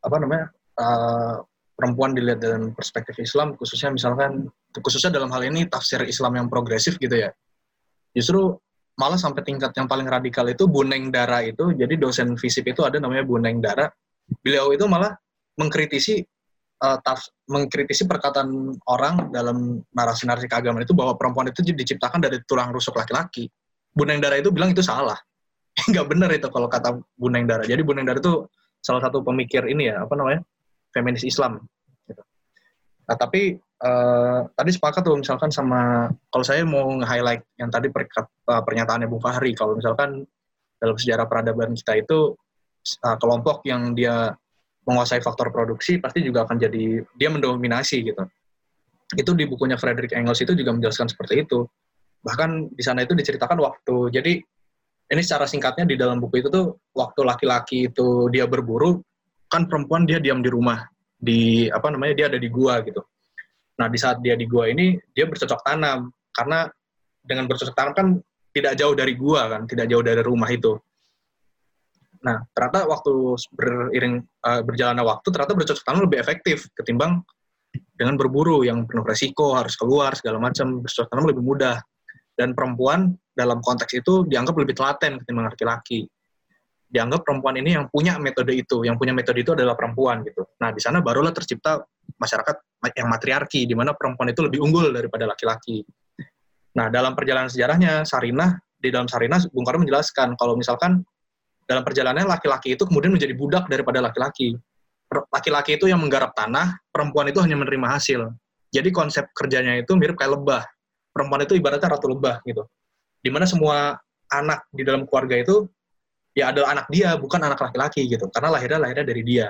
apa namanya uh, perempuan dilihat dalam perspektif Islam, khususnya misalkan khususnya dalam hal ini tafsir Islam yang progresif gitu ya. Justru malah sampai tingkat yang paling radikal itu Buneng Dara itu, jadi dosen FISIP itu ada namanya Buneng Dara. Beliau itu malah mengkritisi uh, taf, mengkritisi perkataan orang dalam narasi-narasi keagamaan itu bahwa perempuan itu diciptakan dari tulang rusuk laki-laki. Buneng Dara itu bilang itu salah. Nggak benar itu kalau kata Buneng Dara. Jadi Buneng Dara itu salah satu pemikir ini ya, apa namanya? feminis Islam. Gitu. Nah, tapi uh, tadi sepakat tuh misalkan sama kalau saya mau nge-highlight yang tadi perkat, uh, pernyataannya Bung Fahri, kalau misalkan dalam sejarah peradaban kita itu uh, kelompok yang dia menguasai faktor produksi pasti juga akan jadi dia mendominasi gitu. Itu di bukunya Frederick Engels itu juga menjelaskan seperti itu. Bahkan di sana itu diceritakan waktu jadi ini secara singkatnya di dalam buku itu tuh waktu laki-laki itu dia berburu kan perempuan dia diam di rumah di apa namanya dia ada di gua gitu nah di saat dia di gua ini dia bercocok tanam. Karena dengan bercocok tanam kan tidak jauh dari gua kan tidak jauh dari rumah itu. Nah ternyata waktu beriring uh, berjalannya waktu ternyata bercocok tanam lebih efektif ketimbang dengan berburu yang penuh resiko harus keluar segala macam. Bercocok tanam lebih mudah. Dan perempuan dalam konteks itu dianggap lebih telaten ketimbang laki-laki. Dianggap perempuan ini yang punya metode itu, yang punya metode itu adalah perempuan gitu. Nah, di sana barulah tercipta masyarakat yang matriarki, di mana perempuan itu lebih unggul daripada laki-laki. Nah, dalam perjalanan sejarahnya, Sarinah, di dalam Sarinah, Bung Karno menjelaskan kalau misalkan dalam perjalanannya laki-laki itu kemudian menjadi budak daripada laki-laki. Laki-laki itu yang menggarap tanah, perempuan itu hanya menerima hasil. Jadi konsep kerjanya itu mirip kayak lebah. Perempuan itu ibaratnya ratu lebah gitu. Di mana semua anak di dalam keluarga itu ya adalah anak dia bukan anak laki-laki gitu karena lahirnya lahirnya dari dia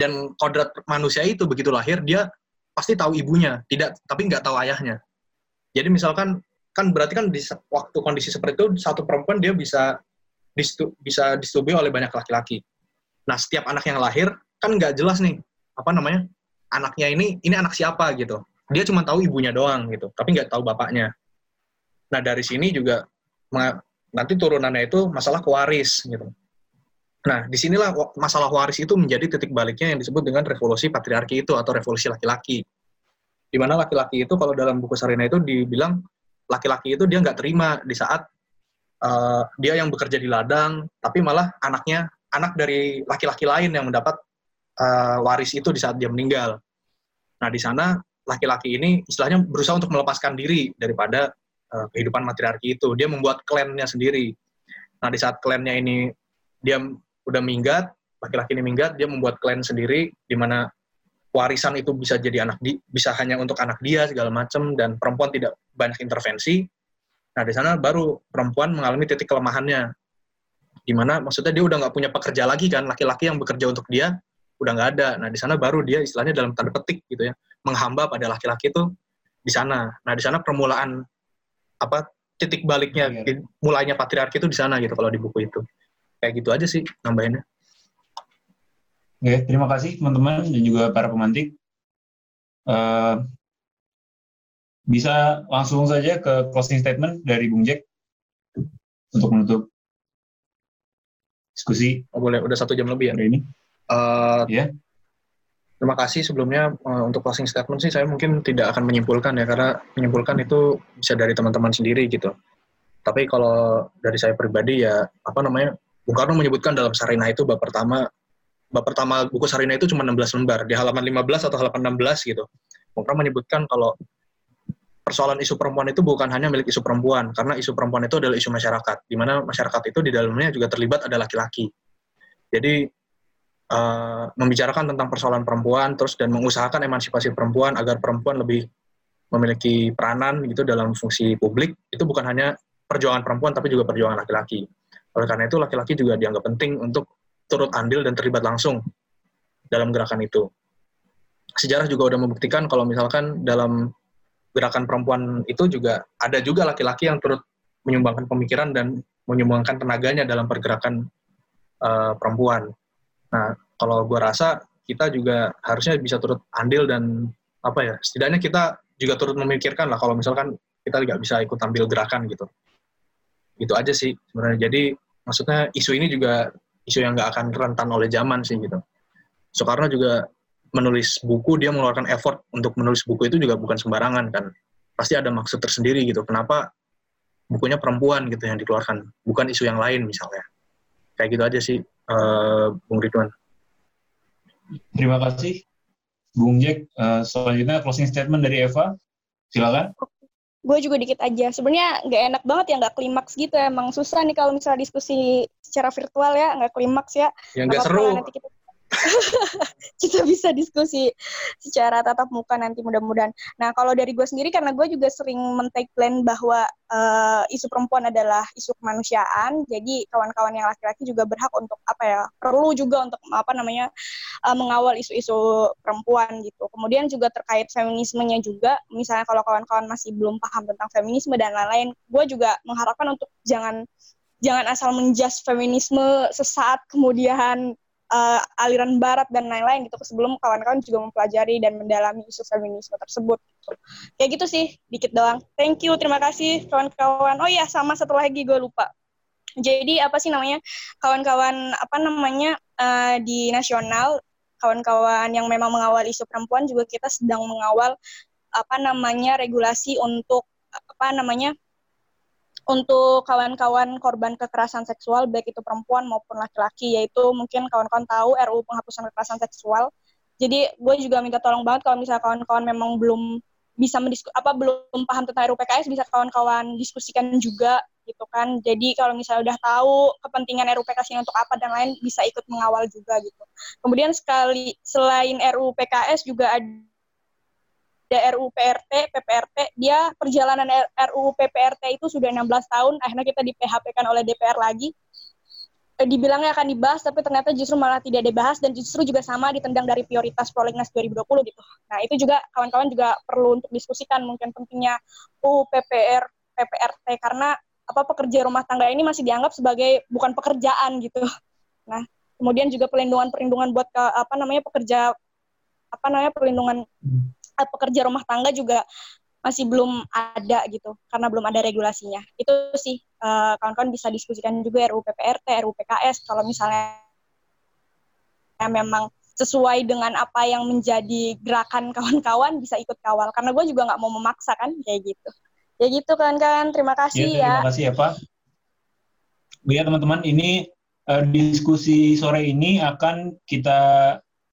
dan kodrat manusia itu begitu lahir dia pasti tahu ibunya tidak tapi nggak tahu ayahnya. Jadi misalkan kan berarti kan di waktu kondisi seperti itu satu perempuan dia bisa distu, bisa disetujui oleh banyak laki-laki. Nah setiap anak yang lahir kan nggak jelas nih apa namanya anaknya ini ini anak siapa gitu. Dia cuma tahu ibunya doang gitu tapi nggak tahu bapaknya. Nah dari sini juga nanti turunannya itu masalah kewaris gitu. Nah, di sinilah masalah waris itu menjadi titik baliknya yang disebut dengan revolusi patriarki itu atau revolusi laki-laki. Di mana laki-laki itu kalau dalam buku Sarina itu dibilang laki-laki itu dia nggak terima di saat uh, dia yang bekerja di ladang, tapi malah anaknya anak dari laki-laki lain yang mendapat uh, waris itu di saat dia meninggal. Nah, di sana laki-laki ini istilahnya berusaha untuk melepaskan diri daripada uh, kehidupan matriarki itu. Dia membuat klannya sendiri. Nah, di saat klannya ini dia udah minggat, laki-laki ini minggat, dia membuat klan sendiri di mana warisan itu bisa jadi anak di, bisa hanya untuk anak dia segala macam dan perempuan tidak banyak intervensi. Nah, di sana baru perempuan mengalami titik kelemahannya. Di mana maksudnya dia udah nggak punya pekerja lagi kan, laki-laki yang bekerja untuk dia udah nggak ada. Nah, di sana baru dia istilahnya dalam tanda petik gitu ya, menghamba pada laki-laki itu di sana. Nah, di sana permulaan apa titik baliknya ya. mulainya patriarki itu di sana gitu kalau di buku itu kayak gitu aja sih nambahinnya Oke, terima kasih teman-teman dan juga para pemantik. Uh, bisa langsung saja ke closing statement dari Bung Jack untuk menutup diskusi. Oh, boleh, udah satu jam lebih ya? Ini. Uh, ya. Terima kasih sebelumnya uh, untuk closing statement sih saya mungkin tidak akan menyimpulkan ya karena menyimpulkan itu bisa dari teman-teman sendiri gitu. Tapi kalau dari saya pribadi ya apa namanya Bung Karno menyebutkan dalam Sarina itu bab pertama bab pertama buku Sarina itu cuma 16 lembar di halaman 15 atau halaman 16 gitu. Bung Pram menyebutkan kalau persoalan isu perempuan itu bukan hanya milik isu perempuan, karena isu perempuan itu adalah isu masyarakat, di mana masyarakat itu di dalamnya juga terlibat ada laki-laki. Jadi uh, membicarakan tentang persoalan perempuan, terus dan mengusahakan emansipasi perempuan agar perempuan lebih memiliki peranan gitu dalam fungsi publik, itu bukan hanya perjuangan perempuan, tapi juga perjuangan laki-laki. Oleh karena itu, laki-laki juga dianggap penting untuk turut andil dan terlibat langsung dalam gerakan itu. Sejarah juga sudah membuktikan kalau misalkan dalam gerakan perempuan itu juga ada juga laki-laki yang turut menyumbangkan pemikiran dan menyumbangkan tenaganya dalam pergerakan uh, perempuan. Nah, kalau gue rasa kita juga harusnya bisa turut andil dan apa ya, setidaknya kita juga turut memikirkan lah kalau misalkan kita nggak bisa ikut ambil gerakan gitu. Itu aja sih sebenarnya. Jadi maksudnya isu ini juga isu yang nggak akan rentan oleh zaman sih gitu. Soekarno juga menulis buku dia mengeluarkan effort untuk menulis buku itu juga bukan sembarangan kan. Pasti ada maksud tersendiri gitu. Kenapa bukunya perempuan gitu yang dikeluarkan? Bukan isu yang lain misalnya. Kayak gitu aja sih uh, Bung Ridwan. Terima kasih Bung Jack. Uh, selanjutnya closing statement dari Eva. Silakan gue juga dikit aja. Sebenarnya nggak enak banget ya nggak klimaks gitu. Emang susah nih kalau misalnya diskusi secara virtual ya nggak klimaks ya. Yang nggak seru. nanti kita kita bisa diskusi secara tatap muka nanti mudah-mudahan. Nah kalau dari gue sendiri karena gue juga sering men-take plan bahwa uh, isu perempuan adalah isu kemanusiaan, jadi kawan-kawan yang laki-laki juga berhak untuk apa ya perlu juga untuk apa namanya uh, mengawal isu-isu perempuan gitu. Kemudian juga terkait feminismenya juga, misalnya kalau kawan-kawan masih belum paham tentang feminisme dan lain-lain, gue juga mengharapkan untuk jangan jangan asal menjudge feminisme sesaat kemudian uh, aliran barat dan lain-lain gitu sebelum kawan-kawan juga mempelajari dan mendalami isu feminisme tersebut gitu. kayak gitu sih dikit doang. Thank you terima kasih kawan-kawan. Oh iya sama satu lagi gue lupa. Jadi apa sih namanya? Kawan-kawan apa namanya uh, di nasional kawan-kawan yang memang mengawal isu perempuan juga kita sedang mengawal apa namanya regulasi untuk apa namanya untuk kawan-kawan korban kekerasan seksual baik itu perempuan maupun laki-laki yaitu mungkin kawan-kawan tahu RUU penghapusan kekerasan seksual. Jadi gue juga minta tolong banget kalau misalnya kawan-kawan memang belum bisa mendiskus apa belum paham tentang RUU PKS bisa kawan-kawan diskusikan juga gitu kan. Jadi kalau misalnya udah tahu kepentingan RUU PKS ini untuk apa dan lain bisa ikut mengawal juga gitu. Kemudian sekali selain RUU PKS juga ada ada RUU PRT, PPRT, dia perjalanan RUU PPRT itu sudah 16 tahun, akhirnya kita di PHP kan oleh DPR lagi. Eh, dibilangnya akan dibahas, tapi ternyata justru malah tidak dibahas dan justru juga sama ditendang dari prioritas Prolegnas 2020 gitu. Nah itu juga kawan-kawan juga perlu untuk diskusikan mungkin pentingnya UU PPR, PPRT karena apa pekerja rumah tangga ini masih dianggap sebagai bukan pekerjaan gitu. Nah kemudian juga perlindungan perlindungan buat ke, apa namanya pekerja apa namanya perlindungan pekerja rumah tangga juga masih belum ada gitu karena belum ada regulasinya. Itu sih eh, kawan-kawan bisa diskusikan juga RUU PPRT, RUU PKS kalau misalnya memang sesuai dengan apa yang menjadi gerakan kawan-kawan bisa ikut kawal karena gue juga nggak mau memaksa kan kayak gitu. Ya gitu kan kan. Terima kasih ya. Terima kasih ya Pak. Ya teman-teman ini uh, diskusi sore ini akan kita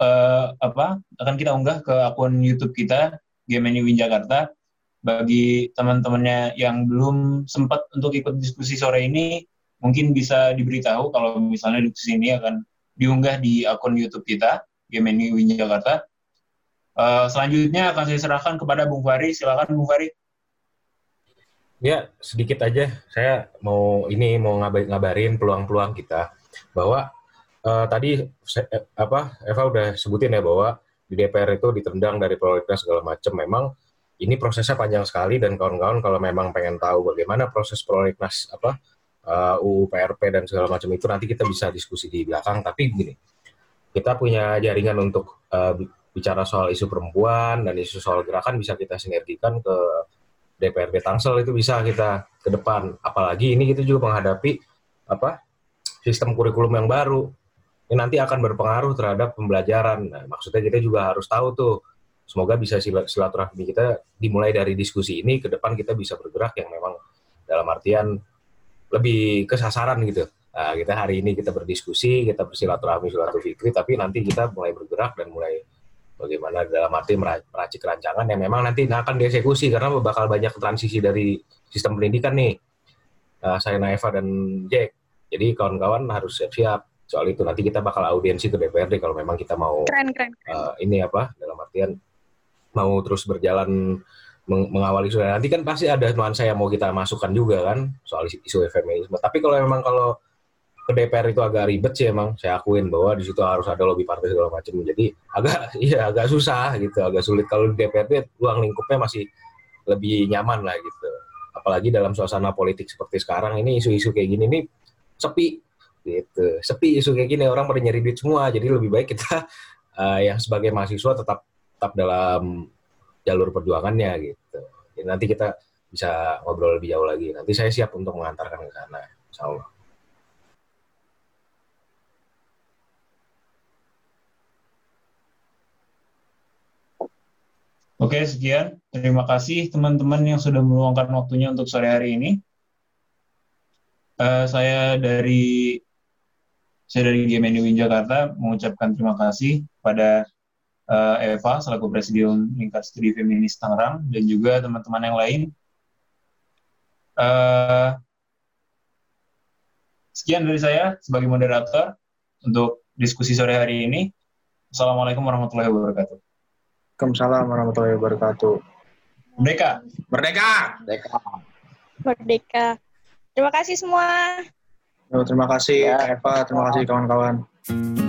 uh, apa akan kita unggah ke akun YouTube kita Gemini Win Jakarta. Bagi teman-temannya yang belum sempat untuk ikut diskusi sore ini, mungkin bisa diberitahu kalau misalnya diskusi ini akan diunggah di akun YouTube kita Gemini Win Jakarta. Uh, selanjutnya akan saya serahkan kepada Bung Fari. Silakan Bung Fari. Ya, sedikit aja. Saya mau ini mau ngabarin peluang-peluang kita bahwa uh, tadi eh, apa Eva udah sebutin ya bahwa di DPR itu ditendang dari prolegnas segala macam. Memang ini prosesnya panjang sekali dan kawan-kawan kalau memang pengen tahu bagaimana proses prolegnas apa uh, UU PRP dan segala macam itu nanti kita bisa diskusi di belakang. Tapi begini, kita punya jaringan untuk uh, bicara soal isu perempuan dan isu soal gerakan bisa kita sinergikan ke DPRD Tangsel itu bisa kita ke depan. Apalagi ini kita juga menghadapi apa sistem kurikulum yang baru ini nanti akan berpengaruh terhadap pembelajaran. Nah, maksudnya kita juga harus tahu tuh, semoga bisa silaturahmi kita dimulai dari diskusi ini, ke depan kita bisa bergerak yang memang dalam artian lebih kesasaran gitu. Nah, kita hari ini kita berdiskusi, kita bersilaturahmi, silaturahmi, tapi nanti kita mulai bergerak dan mulai bagaimana dalam arti mera- meracik rancangan yang memang nanti akan dieksekusi karena bakal banyak transisi dari sistem pendidikan nih. Nah, saya Naeva dan Jack. Jadi kawan-kawan harus siap-siap soal itu. Nanti kita bakal audiensi ke DPRD kalau memang kita mau Keren, keren. eh, ini apa dalam artian mau terus berjalan meng- mengawali isu nanti kan pasti ada nuansa yang mau kita masukkan juga kan soal isu- isu feminisme. Tapi kalau memang kalau ke DPR itu agak ribet sih emang saya akuin bahwa di situ harus ada lobby partai segala macam. Jadi agak iya agak susah gitu, agak sulit kalau di DPRD ruang lingkupnya masih lebih nyaman lah gitu. Apalagi dalam suasana politik seperti sekarang ini isu-isu kayak gini nih sepi gitu. Sepi isu kayak gini orang pada nyari duit semua. Jadi lebih baik kita eh, yang sebagai mahasiswa tetap tetap dalam jalur perjuangannya gitu. Jadi nanti kita bisa ngobrol lebih jauh lagi. Nanti saya siap untuk mengantarkan ke sana. Insya Allah. Oke, sekian. Terima kasih teman-teman yang sudah meluangkan waktunya untuk sore hari ini. Eh, saya dari saya dari GMNU Win Jakarta mengucapkan terima kasih pada eh, Eva selaku Presidium Lingkar Studi Feminis Tangerang dan juga teman-teman yang lain. Eh, sekian dari saya sebagai moderator untuk diskusi sore hari ini. Assalamualaikum warahmatullahi wabarakatuh. Waalaikumsalam warahmatullahi wabarakatuh. Merdeka! Merdeka! Mereka Merdeka. Terima kasih semua. Terima kasih Ya. Eva, terima kasih kawan-kawan.